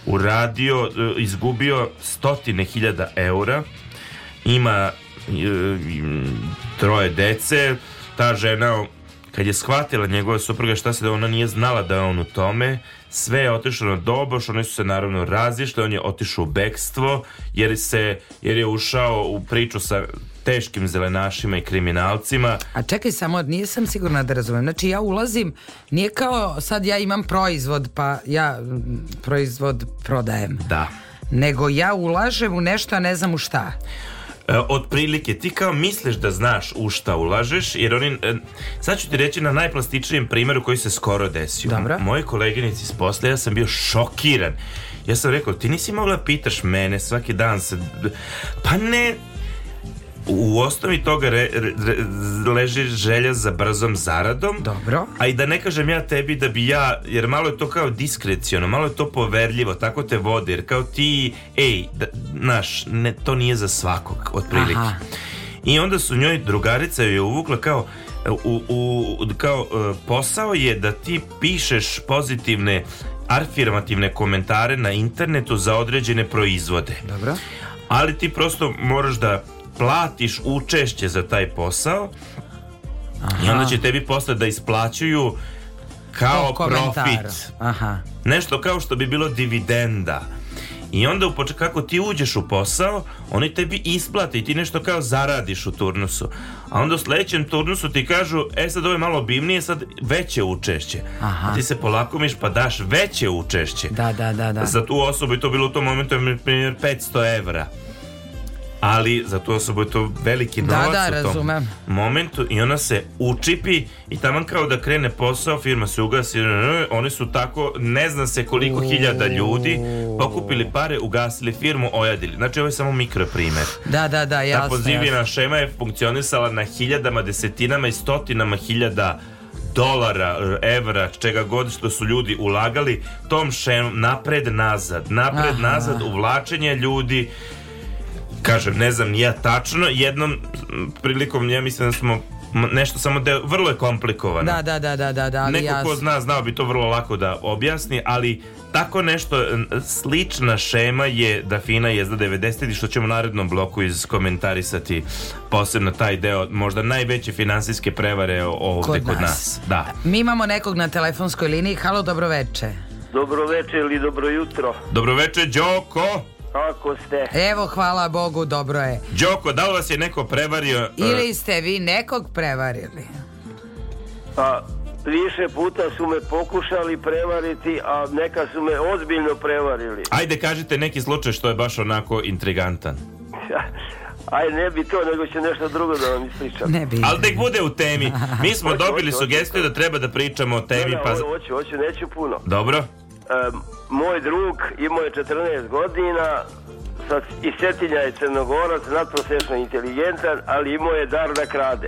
uradio, e, izgubio stotine hiljada eura, ima e, troje dece, ta žena Kad je shvatila njegova supruga šta se da ona nije znala da je on u tome, sve je otišlo na doboš, oni su se naravno razišli, on je otišao u bekstvo jer, se, jer je ušao u priču sa teškim zelenašima i kriminalcima. A čekaj samo, nisam sigurna da razumem. Znači ja ulazim, nije kao sad ja imam proizvod pa ja mm, proizvod prodajem. Da. Nego ja ulažem u nešto, a ne znam u šta. E, otprilike, ti kao misliš da znaš u šta ulažeš, jer oni, e, sad ću ti reći na najplastičnijem primjeru koji se skoro desio. Dobro. Moje koleginici iz posle, ja sam bio šokiran. Ja sam rekao, ti nisi mogla da pitaš mene svaki dan se... Pa ne, u osnovi toga re, re, leži želja za brzom zaradom. Dobro. A i da ne kažem ja tebi da bi ja, jer malo je to kao diskreciono, malo je to poverljivo, tako te vodi, jer kao ti, ej, da, naš, ne, to nije za svakog, otprilike. Aha. I onda su njoj drugarica je uvukla kao, u, u, kao e, posao je da ti pišeš pozitivne afirmativne komentare na internetu za određene proizvode. Dobro. Ali ti prosto moraš da platiš učešće za taj posao Aha. i onda će tebi posle da isplaćuju kao profit. Aha. Nešto kao što bi bilo dividenda. I onda kako ti uđeš u posao, oni tebi isplate i ti nešto kao zaradiš u turnusu. A onda u sledećem turnusu ti kažu, e sad ovo je malo obimnije, sad veće učešće. Aha. A ti se polakomiš pa daš veće učešće. Da, da, da, da. Za tu osobu i to bilo u tom momentu je 500 evra ali za tu osobu je to veliki da, novac da, da, u tom razumem. momentu i ona se učipi i taman kao da krene posao, firma se ugasi oni su tako, ne zna se koliko hiljada ljudi pokupili pare, ugasili firmu, ojadili znači ovo je samo mikro primer da, da, da, jasno, ta pozivljena šema je funkcionisala na hiljadama, desetinama i stotinama hiljada dolara, evra, čega god što su ljudi ulagali tom šem napred nazad, napred nazad uvlačenje ljudi kažem, ne znam ja tačno, jednom prilikom ja mislim da smo nešto samo da vrlo je komplikovano. Da, da, da, da, da, da Neko ja... ko zna, znao bi to vrlo lako da objasni, ali tako nešto slična šema je da fina je za 90 i što ćemo u narednom bloku iskomentarisati posebno taj deo možda najveće finansijske prevare ovde kod, kod nas. nas. Da. Mi imamo nekog na telefonskoj liniji. Halo, dobroveče. Dobroveče ili dobro jutro. Dobroveče, Đoko. Kako ste... Evo, hvala Bogu, dobro je. Đoko, da li vas je neko prevario? Ili ste vi nekog prevarili? Pa, više puta su me pokušali prevariti, a neka su me ozbiljno prevarili. Ajde, kažite neki slučaj što je baš onako intrigantan. Aj ne bi to, nego će nešto drugo da vam ispričam. Ne bi. Ali tek bude u temi. Mi smo hoću, dobili hoću, sugestiju hoću. da treba da pričamo o temi. Ne, pa... Hoću, hoću, neću puno. Dobro moj drug imao je 14 godina sa, i Cetinja je crnogorac, nadprosečno inteligentan, ali imao je dar da krade.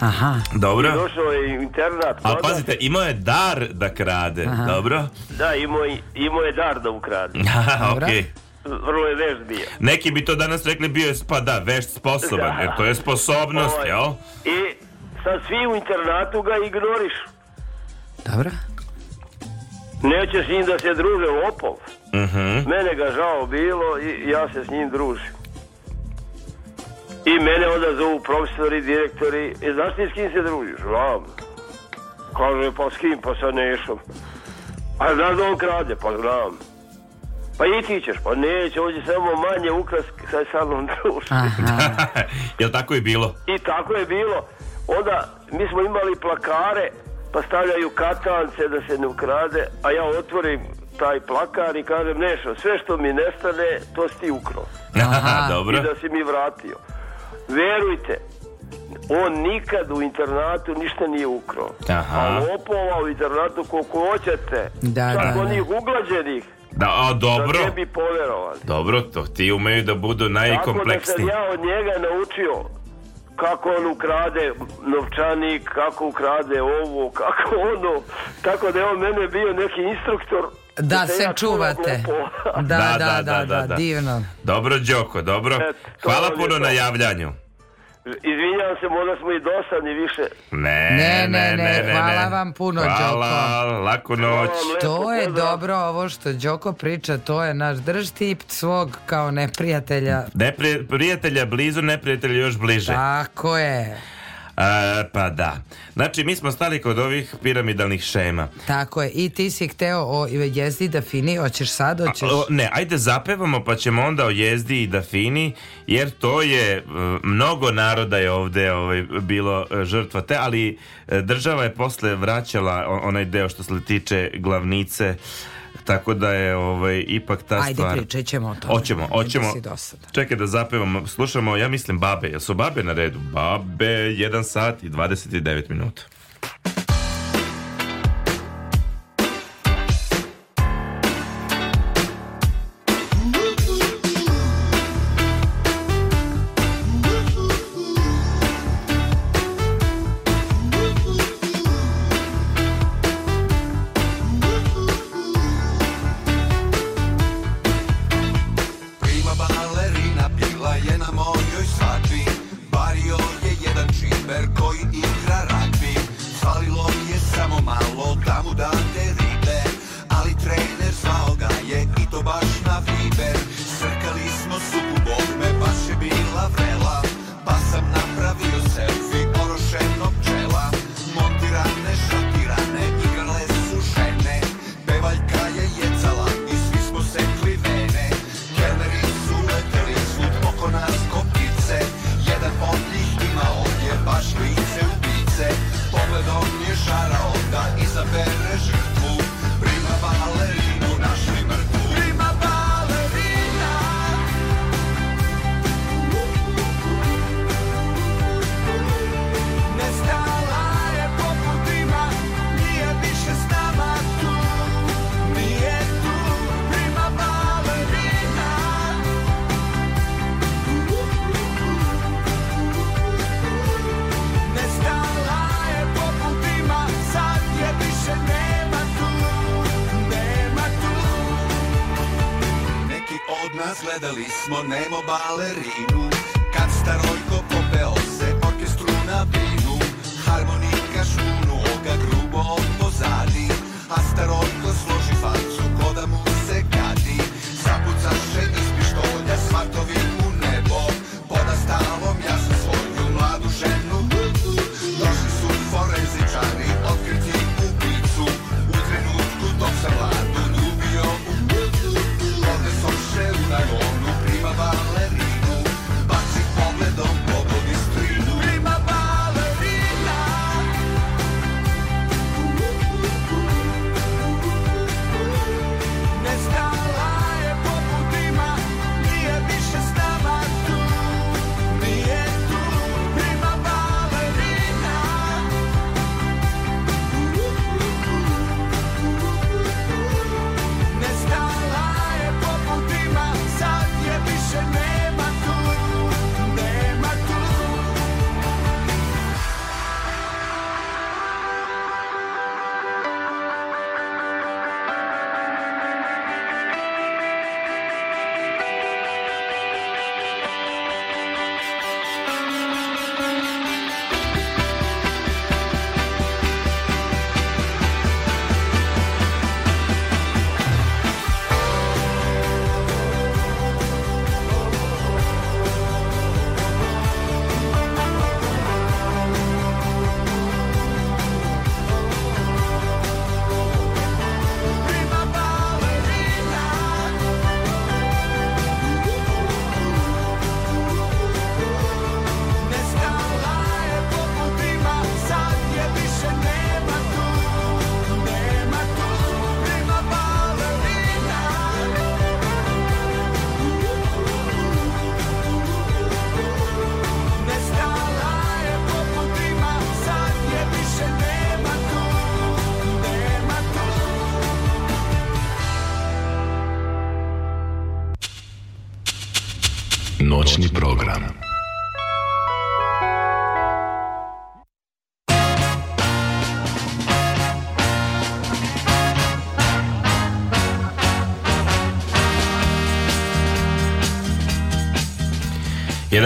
Aha. Dobro. I došao je internat. Ali pazite, imao je dar da krade, Aha. dobro? Da, imao, imao je dar da ukrade. Aha, okej. Okay vrlo je vešt bio. Neki bi to danas rekli bio je pa da, vešt sposoban, da. jer to je sposobnost, Ovo, jel? I sad svi u internatu ga ignorišu. Dobro. Neće s njim da se druže lopov. Uh mhm. -huh. Mene ga žao bilo i ja se s njim družim. I mene onda zovu profesori, direktori. E, znaš ti s kim se družiš? Vam. Kaže, pa s kim? Pa sa nešom. A znaš da on krade? Pa znam. Pa i ti ćeš, pa neće, on će samo manje ukras sa sa mnom družiti. Jel tako je bilo? I tako je bilo. Onda mi smo imali plakare pa stavljaju katance da se ne ukrade, a ja otvorim taj plakar i kažem nešto, sve što mi nestane, to si ti ukro. Dobro. I da si mi vratio. Verujte, on nikad u internatu ništa nije ukro. Aha. A lopova u internatu koliko hoćete. Da, da, da, onih da. uglađenih. Da, a dobro. Da ne bi poverovali. Dobro, to ti umeju da budu najkompleksniji. Tako da sam ja od njega naučio kako on ukrade novčanik, kako ukrade ovo, kako ono, tako da je on mene bio neki instruktor da, da se čuvate. Da da, da da da, da, da, da, divno. Dobro, Đoko, dobro. Hvala puno na javljanju. Izvinjavam se, možda smo i dosadni više. Ne, ne, ne, ne, ne hvala ne. vam puno, hvala, Đoko. Hvala, laku noć. To je pozdrav. dobro ovo što Đoko priča, to je naš drž tip svog kao neprijatelja. Neprijatelja blizu, neprijatelja još bliže. Tako je. E, pa da. Znači, mi smo stali kod ovih piramidalnih šema. Tako je. I ti si hteo o jezdi i dafini, hoćeš sad, hoćeš... A, o, ne, ajde zapevamo pa ćemo onda o jezdi i dafini, jer to je, e, mnogo naroda je ovde ovaj, bilo e, žrtva te, ali e, država je posle vraćala onaj deo što se tiče glavnice, Tako da je ovaj, ipak ta Ajde, stvar... Ajde, pričat ćemo o tome. Oćemo, oćemo. Čekaj da zapevamo, slušamo, ja mislim babe. Jel su babe na redu? Babe, 1 sat i 29 minuta.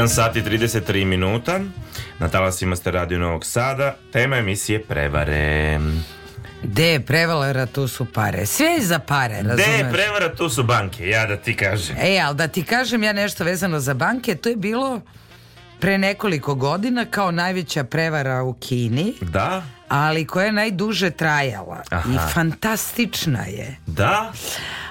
1 sat i 33 minuta. Na talasima ste radio Novog Sada. Tema emisije Prevare. De, prevara, tu su pare. Sve je za pare, razumeš? De, prevara, tu su banke, ja da ti kažem. E, ali da ti kažem ja nešto vezano za banke, to je bilo pre nekoliko godina kao najveća prevara u Kini. Da. Ali koja je najduže trajala. Aha. I fantastična je. Da.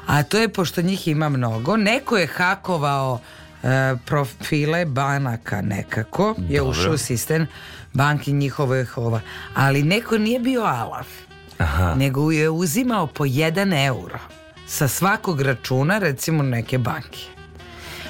A to je, pošto njih ima mnogo, neko je hakovao E, profile banaka nekako je Dobre. ušao sistem banki njihovih ova ali neko nije bio alav Aha. nego je uzimao po 1 euro sa svakog računa recimo neke banke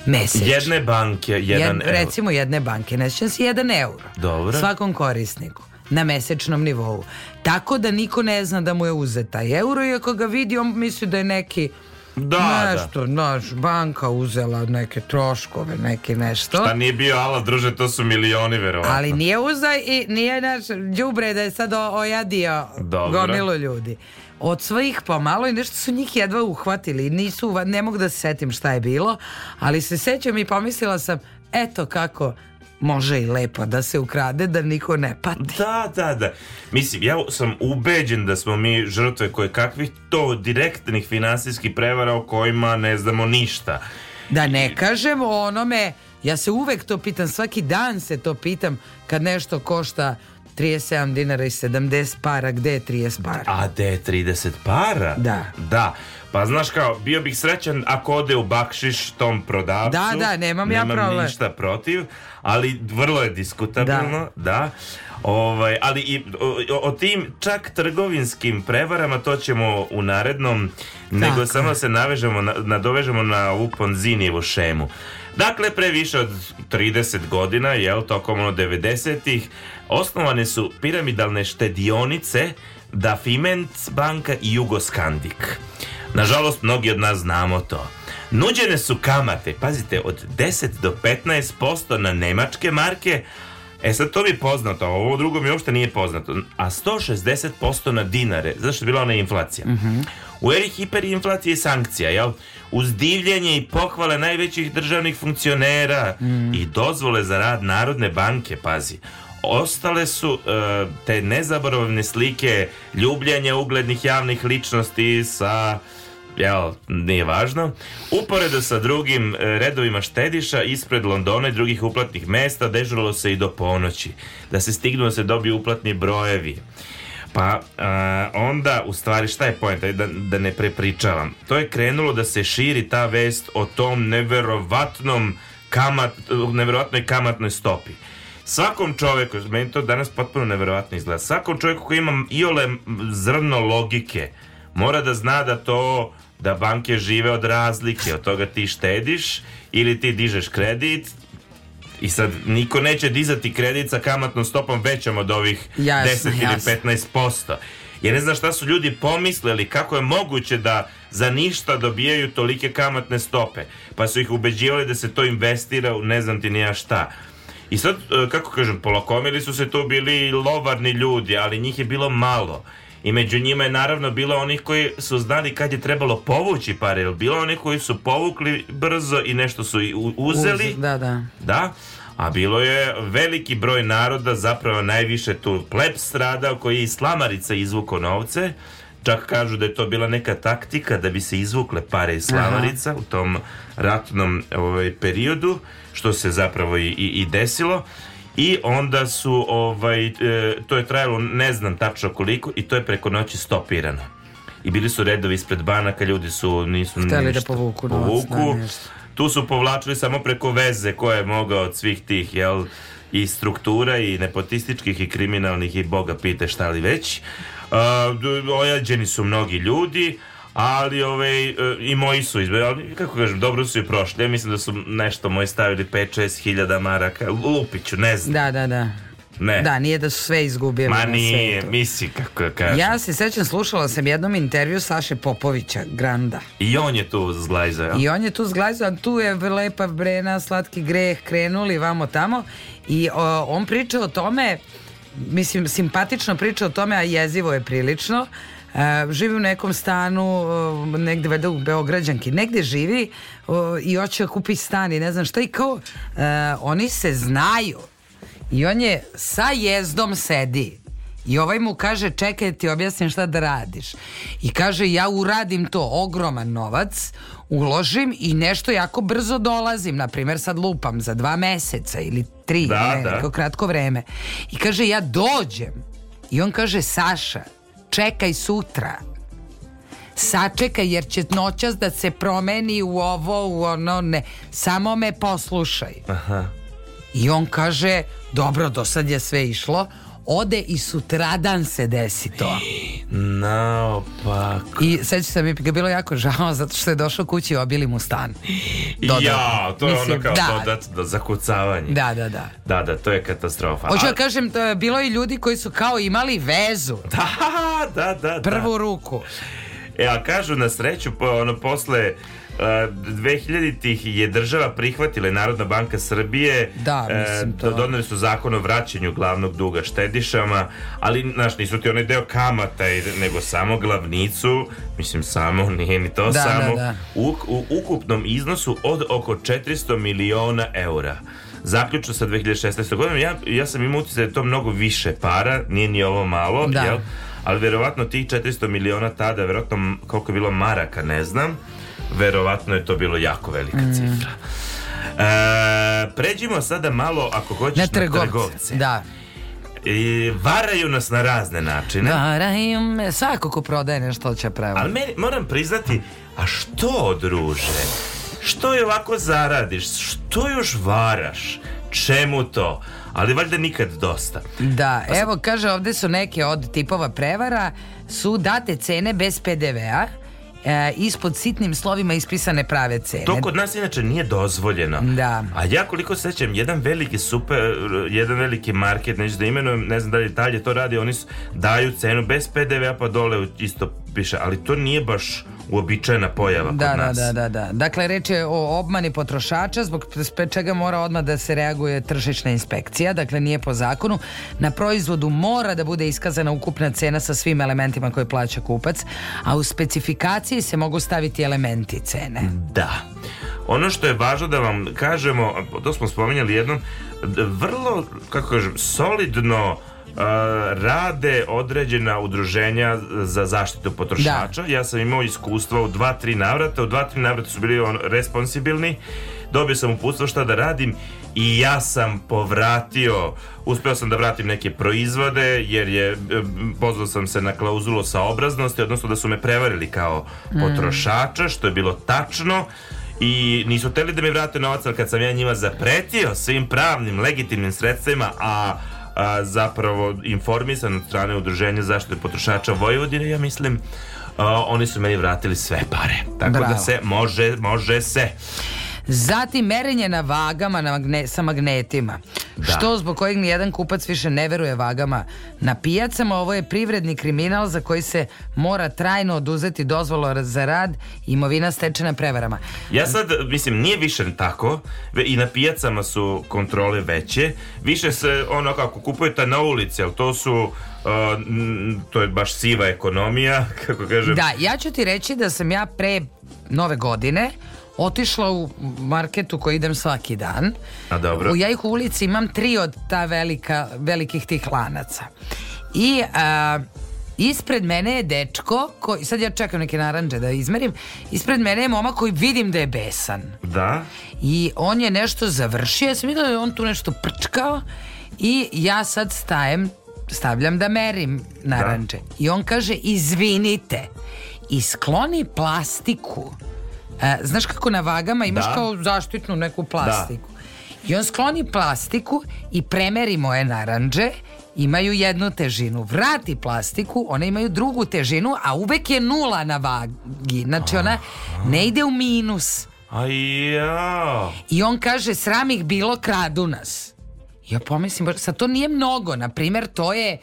Mesečno. Jedne banke, jedan Jed, Recimo jedne banke, ne sjećam jedan euro. Dobro. Svakom korisniku na mesečnom nivou. Tako da niko ne zna da mu je uzeta euro i ako ga vidi, on misli da je neki Da, nešto, da. Naš, banka uzela neke troškove, neke nešto. Šta nije bio ala druže, to su milioni verovatno. Ali nije uzaj i nije naš đubre da je sad ojadio Dobro. gomilo ljudi. Od svojih pomalo i nešto su njih jedva uhvatili. Nisu, ne mogu da se setim šta je bilo, ali se sećam i pomislila sam, eto kako može i lepo da se ukrade, da niko ne pati. Da, da, da. Mislim, ja sam ubeđen da smo mi žrtve koje kakvih to direktnih finansijskih prevara o kojima ne znamo ništa. Da ne kažem o onome, ja se uvek to pitam, svaki dan se to pitam kad nešto košta 37 dinara i 70 para, gde je 30 para? A gde je 30 para? Da. Da. Pa znaš kao, bio bih srećan ako ode u bakšiš tom prodavcu. Da, da, nemam, nemam ja problem. ništa protiv, ali vrlo je diskutabilno, da. da. Ovaj, ali i, o, o, tim čak trgovinskim prevarama to ćemo u narednom, nego Tako. samo se navežemo, na, nadovežemo na ovu ponzinijevu šemu. Dakle, pre više od 30 godina, jel, tokom ono 90-ih, osnovane su piramidalne štedionice Dafiment banka i Jugoskandik. Nažalost, mnogi od nas znamo to. Nuđene su kamate, pazite, od 10 do 15% na nemačke marke, E sad to mi je poznato, ovo drugo mi uopšte nije poznato. A 160% na dinare, zašto je bila ona inflacija. Mm -hmm. U eri hiperinflacije i sankcija, jel? uz divljenje i pohvale najvećih državnih funkcionera mm. i dozvole za rad Narodne banke, pazi. Ostale su uh, te nezaboravne slike ljubljanja uglednih javnih ličnosti sa jel, nije važno. Uporedo sa drugim e, redovima štediša ispred Londona i drugih uplatnih mesta dežuralo se i do ponoći. Da se stignu da se dobiju uplatni brojevi. Pa uh, onda, u stvari, šta je poenta Da, da ne prepričavam. To je krenulo da se širi ta vest o tom neverovatnom kamat, neverovatnoj kamatnoj stopi. Svakom čoveku, meni to danas potpuno neverovatno izgleda, svakom čoveku koji ima iole zrno logike, mora da zna da to da banke žive od razlike, od toga ti štediš ili ti dižeš kredit, I sad niko neće dizati kredit sa kamatnom stopom većom od ovih jasne, 10 jasne. ili 15%. Ja ne znam šta su ljudi pomislili, kako je moguće da za ništa dobijaju tolike kamatne stope. Pa su ih ubeđivali da se to investira u ne znam ti nija šta. I sad, e, kako kažem, polakomili su se to bili lovarni ljudi, ali njih je bilo malo i među njima je naravno bilo onih koji su znali kad je trebalo povući pare, jer bilo onih koji su povukli brzo i nešto su uzeli. Uz, da, da. Da, a bilo je veliki broj naroda, zapravo najviše tu pleb stradao koji je iz slamarica izvuko novce. Čak kažu da je to bila neka taktika da bi se izvukle pare iz slamarica Aha. u tom ratnom ovaj, periodu, što se zapravo i, i, i desilo. I onda su, ovaj, e, to je trajalo ne znam tačno koliko i to je preko noći stopirano. I bili su redovi ispred banaka, ljudi su nisu Hteli da ništa da povuku. povuku. Noc, tu su povlačili samo preko veze koja je mogao od svih tih, jel, i struktura i nepotističkih i kriminalnih i boga pite šta li već. Uh, ojađeni su mnogi ljudi, ali ove, e, i moji su izbili, kako kažem, dobro su i prošli. Ja mislim da su nešto moji stavili 5-6 hiljada maraka, lupiću, ne znam. Da, da, da. Ne. Da, nije da su sve izgubili Ma nije, na misi kako da kažem. Ja se sećam, slušala sam jednom intervju Saše Popovića, Granda. I on je tu zglajzao. Ja? I on je tu zglajzao, tu je lepa brena, slatki greh, krenuli vamo tamo. I o, on priča o tome, mislim, simpatično priča o tome, a jezivo je prilično Uh, živi u nekom stanu e, negde valjda u Beograđanki negde živi e, i hoće da kupi stan i ne znam šta i kao oni se znaju i on je sa jezdom sedi i ovaj mu kaže čekaj da ti objasnim šta da radiš i kaže ja uradim to ogroman novac uložim i nešto jako brzo dolazim na primer sad lupam za dva meseca ili tri da, ne, da. kratko vreme i kaže ja dođem i on kaže Saša čekaj sutra sačekaj jer će noćas da se promeni u ovo, u ono, ne. Samo me poslušaj. Aha. I on kaže, dobro, do sad je sve išlo, ode i sutradan se desi to. Naopako. I sećam se, mi ga bilo jako žao zato što je došao kući i obili mu stan. Dodatno. Ja, to je Mislim, ono kao da. dodatno da, zakucavanje. Da, da, da. Da, da, to je katastrofa. Hoću da kažem, to je bilo i ljudi koji su kao imali vezu. Da, da, da, da. Prvu ruku. E, a kažu na sreću, ono, posle 2000-ih je država prihvatila i Narodna banka Srbije da, e, mislim to. doneli su zakon o vraćanju glavnog duga štedišama ali znaš nisu ti onaj deo kamata nego samo glavnicu mislim samo nije ni to da, da samo da, da. U, u ukupnom iznosu od oko 400 miliona eura zaključno sa 2016. godinom ja, ja sam imao utjecaj da je to mnogo više para nije ni ovo malo da. jel? ali verovatno tih 400 miliona tada verovatno koliko je bilo maraka ne znam verovatno je to bilo jako velika mm. cifra. E, pređimo sada malo, ako hoćeš, na trgovce. Na trgovce. Da. I varaju nas na razne načine. Varaju me, svako ko prodaje nešto će prevariti. Ali meni, moram priznati, a što druže? Što je ovako zaradiš? Što još varaš? Čemu to? ali valjda nikad dosta. Da, pa evo kaže ovdje su neke od tipova prevara su date cene bez PDV-a e, ispod sitnim slovima ispisane prave cene. To kod nas inače nije dozvoljeno. Da. A ja koliko sećam, jedan veliki super, jedan veliki market, neću da imenujem, ne znam da li Italije to radi, oni su, daju cenu bez PDV-a pa dole isto piše, ali to nije baš uobičajena pojava da, kod da, nas. Da, da, da. Dakle, reč je o obmani potrošača zbog čega mora odmah da se reaguje tržišna inspekcija, dakle nije po zakonu. Na proizvodu mora da bude iskazana ukupna cena sa svim elementima koje plaća kupac, a u specifikaciji se mogu staviti elementi cene. Da. Ono što je važno da vam kažemo, to smo spominjali jednom, vrlo, kako kažem, solidno rade određena udruženja za zaštitu potrošača. Da. Ja sam imao iskustva u dva, tri navrata. U dva, tri navrata su bili on responsibilni. Dobio sam uputstvo šta da radim i ja sam povratio, uspeo sam da vratim neke proizvode jer je pozvao sam se na klauzulu saobraznosti, odnosno da su me prevarili kao mm. potrošača, što je bilo tačno i nisu hteli da mi vrate novac, ali kad sam ja njima zapretio svim pravnim, legitimnim sredstvima, a a, zapravo informisan od strane Udruženja zaštite potrošača Vojvodine, ja mislim, a, oni su meni vratili sve pare. Tako da Bravo. da se može, može se. Zatim merenje na vagama na magne, sa magnetima. Da. Što zbog kojeg jedan kupac više ne veruje vagama na pijacama. Ovo je privredni kriminal za koji se mora trajno oduzeti dozvolo za rad imovina stečena prevarama. Ja sad, mislim, nije više tako. I na pijacama su kontrole veće. Više se, ono, kako kupujete na ulici, ali to su Uh, to je baš siva ekonomija, kako kažem. Da, ja ću ti reći da sam ja pre nove godine otišla u market u koji idem svaki dan. A dobro. U Jajku ulici imam tri od ta velika, velikih tih lanaca. I a, ispred mene je dečko koji, sad ja čekam neke naranđe da izmerim, ispred mene je momak koji vidim da je besan. Da. I on je nešto završio, ja sam vidjela da je on tu nešto prčkao i ja sad stajem, stavljam da merim naranđe. Da. I on kaže, izvinite, iskloni plastiku E, znaš kako na vagama imaš da. kao zaštitnu neku da. plastiku. Da. I on skloni plastiku i premeri moje naranđe imaju jednu težinu. Vrati plastiku, one imaju drugu težinu, a uvek je nula na vagi. Znači ona ah. ne ide u minus. A ja. I on kaže, sram ih bilo, kradu nas. Ja pomislim, sad to nije mnogo, na primer, to je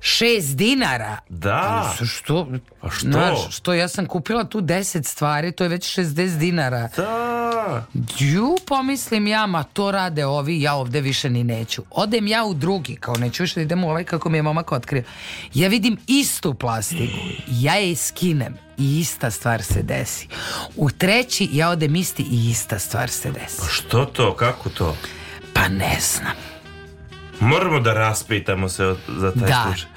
6 dinara? Da. Ali što? Pa što? Znaš, što ja sam kupila tu 10 stvari, to je već 60 dinara. Da. Ju, pomislim ja, ma to rade ovi, ja ovde više ni neću. Odem ja u drugi, kao neću više da idem u ovaj kako mi je momak otkrio. Ja vidim istu plastiku, ja je skinem i ista stvar se desi. U treći ja odem isti i ista stvar se desi. Pa što to? Kako to? Pa ne znam. Moramo da raspitamo se za taj da. slučaj.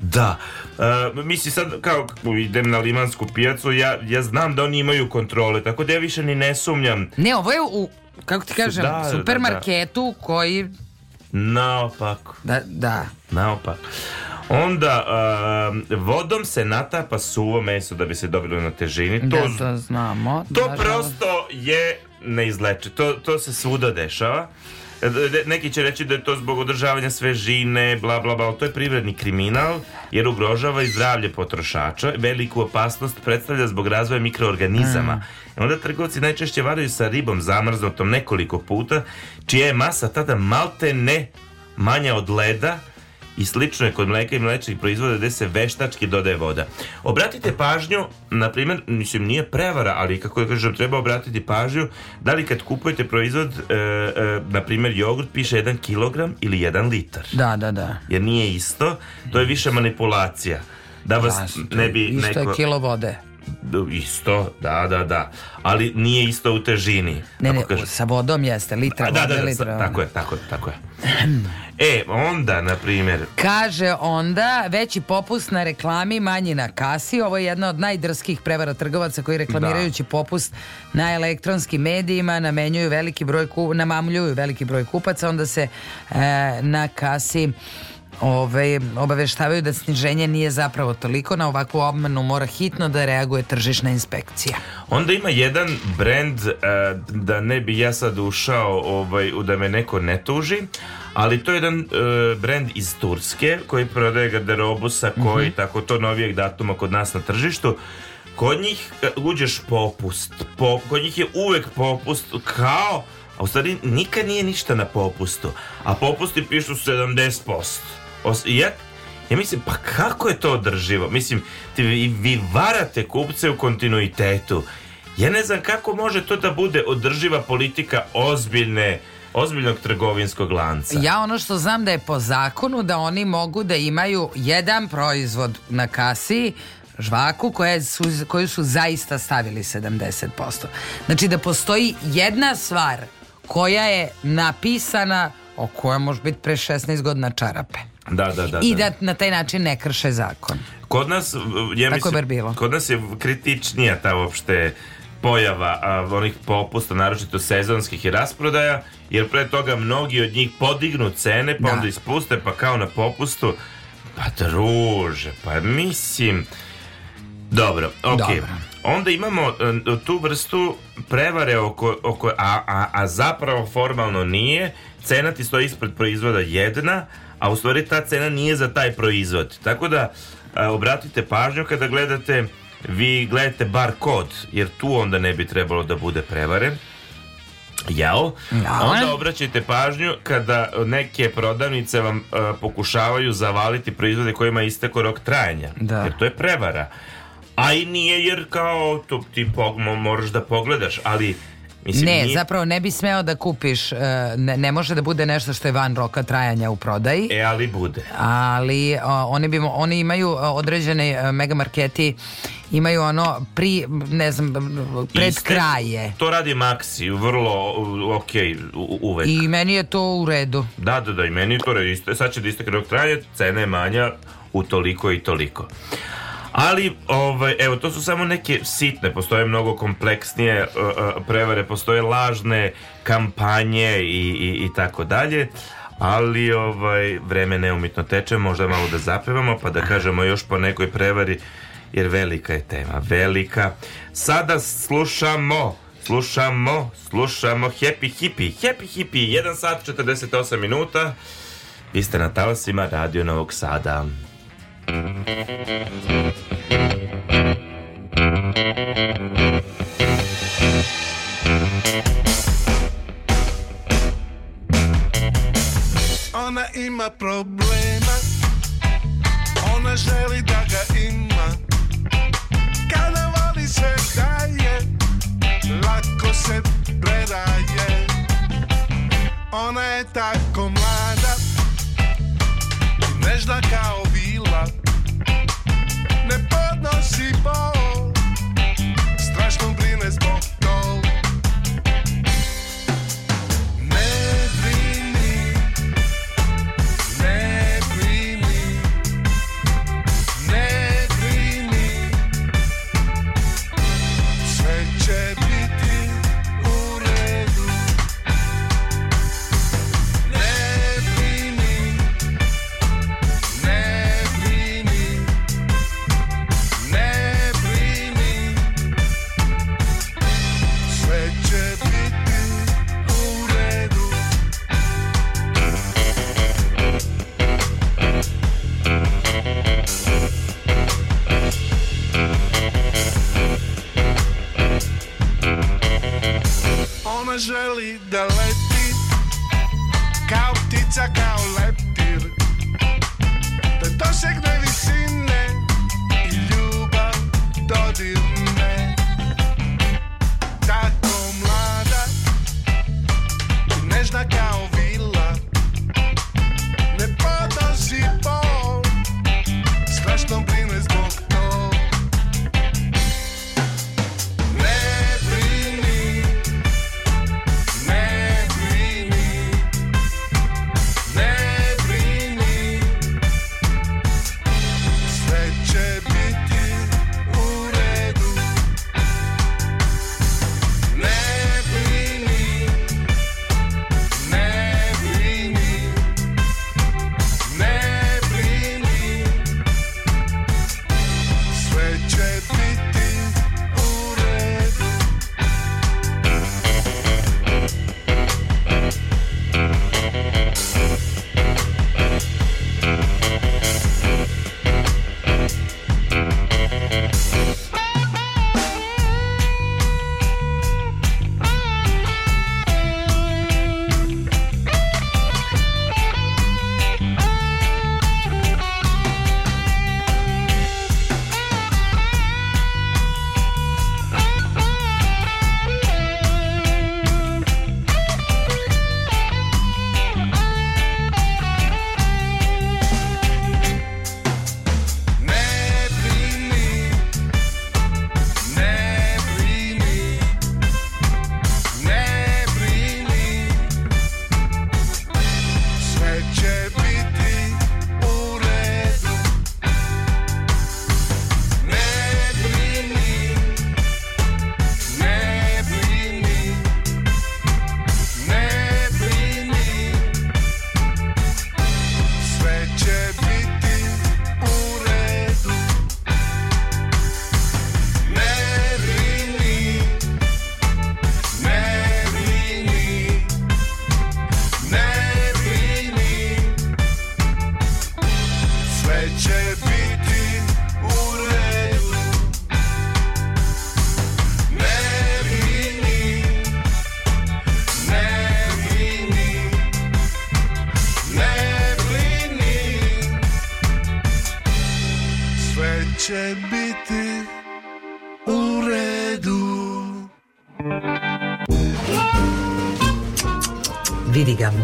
Da. Uh, e, mislim sad kao idem na Limansku pijacu, ja, ja znam da oni imaju kontrole, tako da ja više ni ne sumnjam. Ne, ovo je u, kako ti kažem, da, supermarketu da, da. koji... Naopako. Da, da. Naopako. Onda uh, vodom se natapa suvo meso da bi se dobilo na težini. Da, to, da, to znamo. To naravno. prosto je neizleče. To, to se svuda dešava. Uh, E, neki će reći da je to zbog održavanja svežine, bla, bla, bla, to je privredni kriminal jer ugrožava i zdravlje potrošača. Veliku opasnost predstavlja zbog razvoja mikroorganizama. Mm. Onda trgovci najčešće varaju sa ribom zamrznutom nekoliko puta, čija je masa tada malte ne manja od leda, i slično je kod mleka i mlečnih proizvoda gde se veštački dodaje voda. Obratite pažnju, na primjer, mislim, nije prevara, ali kako je kažem, treba obratiti pažnju da li kad kupujete proizvod, e, e, na primjer, jogurt piše 1 kg ili 1 litar. Da, da, da. Jer nije isto, to je više manipulacija da vas Jasne, ne bi isto neko... Isto je kilo vode. Da, isto, da, da, da. Ali nije isto u težini. Ne, ne, kažem. sa vodom jeste, litra, da, vode, da, da, litra. Tako je, tako je, tako je. E, onda, na primjer... Kaže onda, veći popust na reklami, manji na kasi. Ovo je jedna od najdrskih prevara trgovaca koji reklamirajući da. popust na elektronskim medijima namenjuju veliki broj, namamljuju veliki broj kupaca, onda se e, na kasi ove, obaveštavaju da sniženje nije zapravo toliko, na ovakvu obmanu mora hitno da reaguje tržišna inspekcija. Onda ima jedan brend, e, da ne bi ja sad ušao ovaj, da me neko ne tuži, ali to je jedan e, brend iz Turske koji prodaje garderobu sa koji, mm -hmm. tako to novijeg datuma kod nas na tržištu, kod njih e, uđeš popust, pop, kod njih je uvek popust kao a u stvari nikad nije ništa na popustu. A popusti pišu 70%. Os, ja, ja mislim, pa kako je to održivo? Mislim, ti, vi varate kupce u kontinuitetu. Ja ne znam kako može to da bude održiva politika ozbiljne ozbiljnog trgovinskog lanca. Ja ono što znam da je po zakonu da oni mogu da imaju jedan proizvod na kasi žvaku koje su, koju su zaista stavili 70%. Znači da postoji jedna stvar koja je napisana o kojoj može biti pre 16 godina čarape. Da, da, da, I da. da, na taj način ne krše zakon. Kod nas je, Tako mislim, bilo. Kod nas je kritičnija ta uopšte pojava a, onih popusta, naročito sezonskih i rasprodaja, jer pre toga mnogi od njih podignu cene, pa da. onda ispuste, pa kao na popustu. Pa druže, pa mislim... Dobro, ok. Dobro. Onda imamo e, tu vrstu prevare oko, oko a, a, a zapravo formalno nije, cena ti stoji ispred proizvoda jedna, a u stvari ta cena nije za taj proizvod. Tako da a, obratite pažnju kada gledate vi gledate bar kod, jer tu onda ne bi trebalo da bude prevaren. Jao? Ja. Onda obraćajte pažnju kada neke prodavnice vam a, pokušavaju zavaliti proizvode kojima isteko rok trajanja. Da. Jer to je prevara. A i nije jer kao to ti moraš da pogledaš, ali Mislim, ne, nije... zapravo ne bi smeo da kupiš, e, ne, ne, može da bude nešto što je van roka trajanja u prodaji. E, ali bude. Ali oni, bi, oni imaju e, određene e, megamarketi imaju ono pri, ne znam, pred Iste, kraje. To radi Maxi, vrlo ok, uvek. I meni je to u redu. Da, da, da, i meni je to u redu. Sad će da istekne rok trajanja, cena je manja u toliko i toliko. Ali, ovaj, evo, to su samo neke sitne, postoje mnogo kompleksnije uh, prevare, postoje lažne kampanje i, i, i tako dalje ali ovaj, vreme neumitno teče, možda malo da zapevamo pa da kažemo još po nekoj prevari jer velika je tema, velika. Sada slušamo, slušamo, slušamo Happy Hippie, Happy Hippie, 1 sat 48 minuta. Vi ste na talasima Radio Novog Sada. Ona ima problema Ona želi da ga ima Kada voli se daje Lako se predaje Ona je tako mlada Nežna kao Nepodnosí bol želi da leti Kao ptica, kao leptir Da dosegne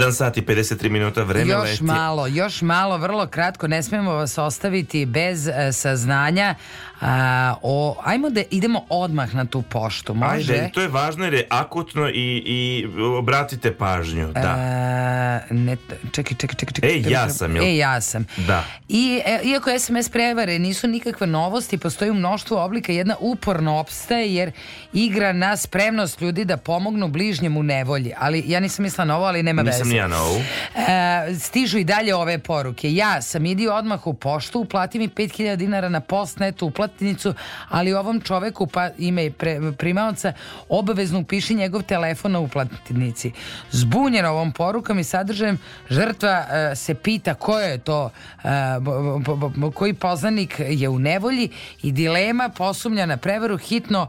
1 sat i 53 minuta vreme još leti. malo, još malo, vrlo kratko, ne smemo vas ostaviti bez e, saznanja, A, o, ajmo da idemo odmah na tu poštu, može? Ajde, to je važno jer je akutno i, i obratite pažnju, da. E, ne, čekaj, čekaj, čekaj, čekaj. E, ja sam, jel? E, ja sam. Da. I, e, iako SMS prevare nisu nikakve novosti, postoji u mnoštvu oblika, jedna uporno opstaje jer igra na spremnost ljudi da pomognu bližnjem u nevolji. Ali ja nisam mislila na ovo, ali nema veze. Nisam ja na ovu. E, stižu i dalje ove poruke. Ja sam idi odmah u poštu, uplati mi 5000 dinara na postnetu, uplati povlasticu, ali ovom čoveku, pa ime i pre, primaoca, obavezno upiši njegov telefon na uplatnici. Zbunjena ovom porukom i sadržajem, žrtva e, se pita ko je to, e, koji poznanik je u nevolji i dilema posumlja na prevaru hitno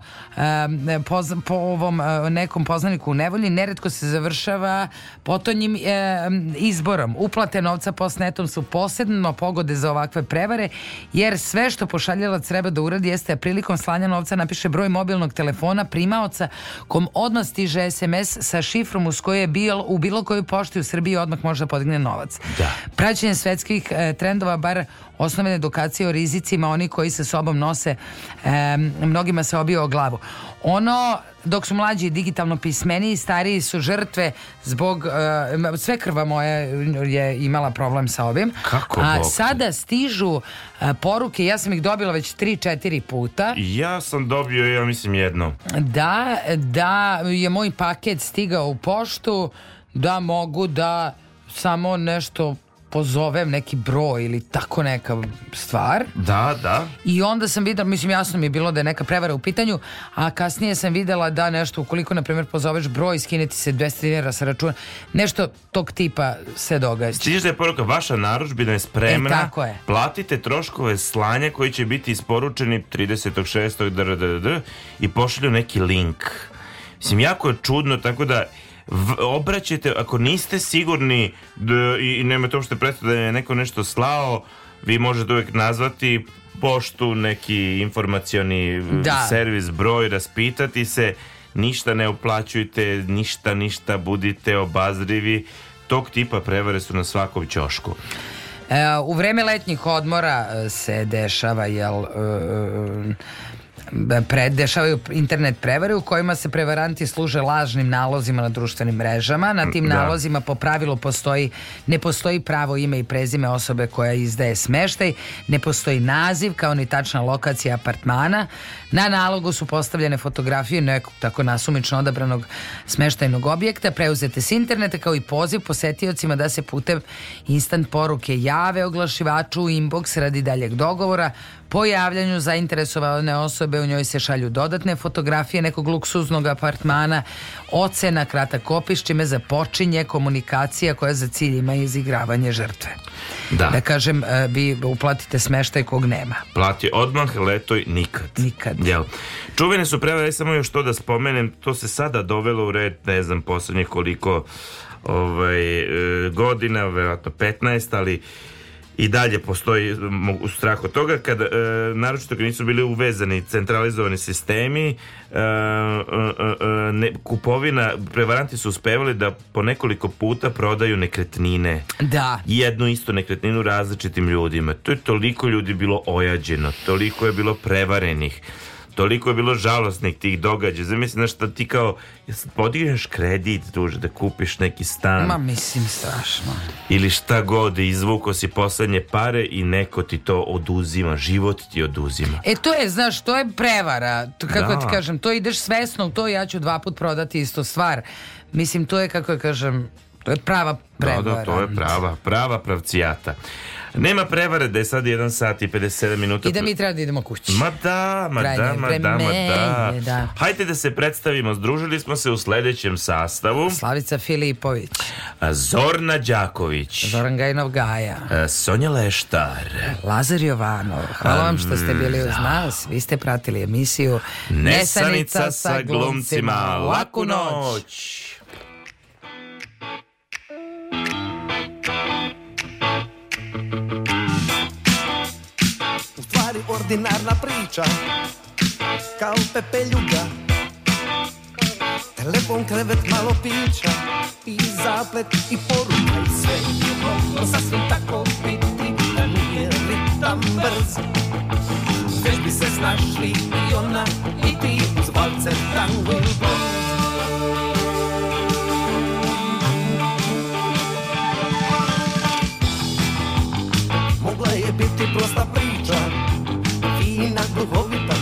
e, poz, po ovom e, nekom poznaniku u nevolji, neretko se završava potonjim e, izborom. Uplate novca postnetom su posebno pogode za ovakve prevare, jer sve što pošaljelac treba da uradi jeste da prilikom slanja novca napiše broj mobilnog telefona primaoca kom odmah stiže SMS sa šifrom uz koju je bio u bilo kojoj pošti u Srbiji odmah može da podigne novac. Da. Praćenje svetskih e, trendova bar osnovne edukacije o rizicima oni koji sa sobom nose e, mnogima se obio o glavu ono dok su mlađi digitalno pismeniji stariji su žrtve zbog uh, sve krva moja je imala problem sa ovim Kako a bok? sada stižu uh, poruke ja sam ih dobila već 3-4 puta ja sam dobio ja mislim jedno da, da je moj paket stigao u poštu da mogu da samo nešto pozovem neki broj ili tako neka stvar. Da, da. I onda sam videla, mislim jasno mi je bilo da je neka prevara u pitanju, a kasnije sam videla da nešto, ukoliko na primjer pozoveš broj, skineti se 200 dinara sa računa, nešto tog tipa se događa. Stižeš da je poruka, vaša naručbina je spremna, e, tako je. platite troškove slanja koji će biti isporučeni 36. dr, i pošalju neki link. Mislim, jako je čudno, tako da obraćajte, ako niste sigurni da, i nemate uopšte predstavu da je neko nešto slao, vi možete uvijek nazvati poštu, neki informacioni da. servis, broj, raspitati se, ništa ne uplaćujte, ništa, ništa, budite obazrivi. Tog tipa prevare su na svakom ćošku. E, u vreme letnjih odmora e, se dešava, jel... E, e Da predešavaju internet prevare u kojima se prevaranti služe lažnim nalozima na društvenim mrežama. Na tim mm, da. nalozima po pravilu postoji, ne postoji pravo ime i prezime osobe koja izdaje smeštaj, ne postoji naziv kao ni tačna lokacija apartmana. Na nalogu su postavljene fotografije nekog tako nasumično odabranog smeštajnog objekta, preuzete s interneta kao i poziv posetiocima da se putem instant poruke jave oglašivaču u inbox radi daljeg dogovora, Po javljanju zainteresovane osobe u njoj se šalju dodatne fotografije nekog luksuznog apartmana, ocena, kratak opis, čime započinje komunikacija koja za cilj ima izigravanje žrtve. Da. da kažem, e, vi uplatite smeštaj kog nema. Plati odmah, letoj nikad. Nikad. Jel. Čuvene su prevare, samo još to da spomenem, to se sada dovelo u red, ne znam, poslednjih koliko ovaj, e, godina, verovatno 15, ali i dalje postoji mm, strah od toga kad e, naročito kad nisu bili uvezani centralizovani sistemi e e, e, e, ne, kupovina prevaranti su uspevali da po nekoliko puta prodaju nekretnine da. jednu istu nekretninu različitim ljudima to je toliko ljudi bilo ojađeno toliko je bilo prevarenih toliko je bilo žalosnih tih događaja. Zamisli, znaš, šta da ti kao, podigneš kredit duže da kupiš neki stan. Ma, mislim, strašno. Ili šta god, izvuko si poslednje pare i neko ti to oduzima, život ti oduzima. E, to je, znaš, to je prevara. Kako da. ti da. kažem, to ideš svesno u to, ja ću dva put prodati isto stvar. Mislim, to je, kako je kažem, to je prava prevara. Da, da, to je prava, prava pravcijata. Nema prevare da je sad 1 sat i 57 minuta. I da mi treba da idemo kući. Ma da, ma Krajnje, da, ma da, ma da. da. Hajde da se predstavimo. Združili smo se u sledećem sastavu. Slavica Filipović. Zorna Đaković. Zoran Gajnov Gaja. Sonja Leštar. Lazar Jovanov. Hvala vam što ste mm, bili uz da. nas. Vi ste pratili emisiju Nesanica, Nesanica sa glumcima. Laku noć. ordinarna priča Kao pepeljuga Telefon, krevet, malo pića I zaplet i poruka I sve je moglo sasvim tako biti Da nije ritam brz Već bi se snašli i ona i ti Uz valce tango i bol malo volita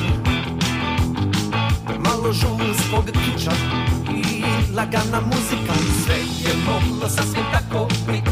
Malo žumu spog kiča I lagana muzika Sve je moglo sasvim tako biti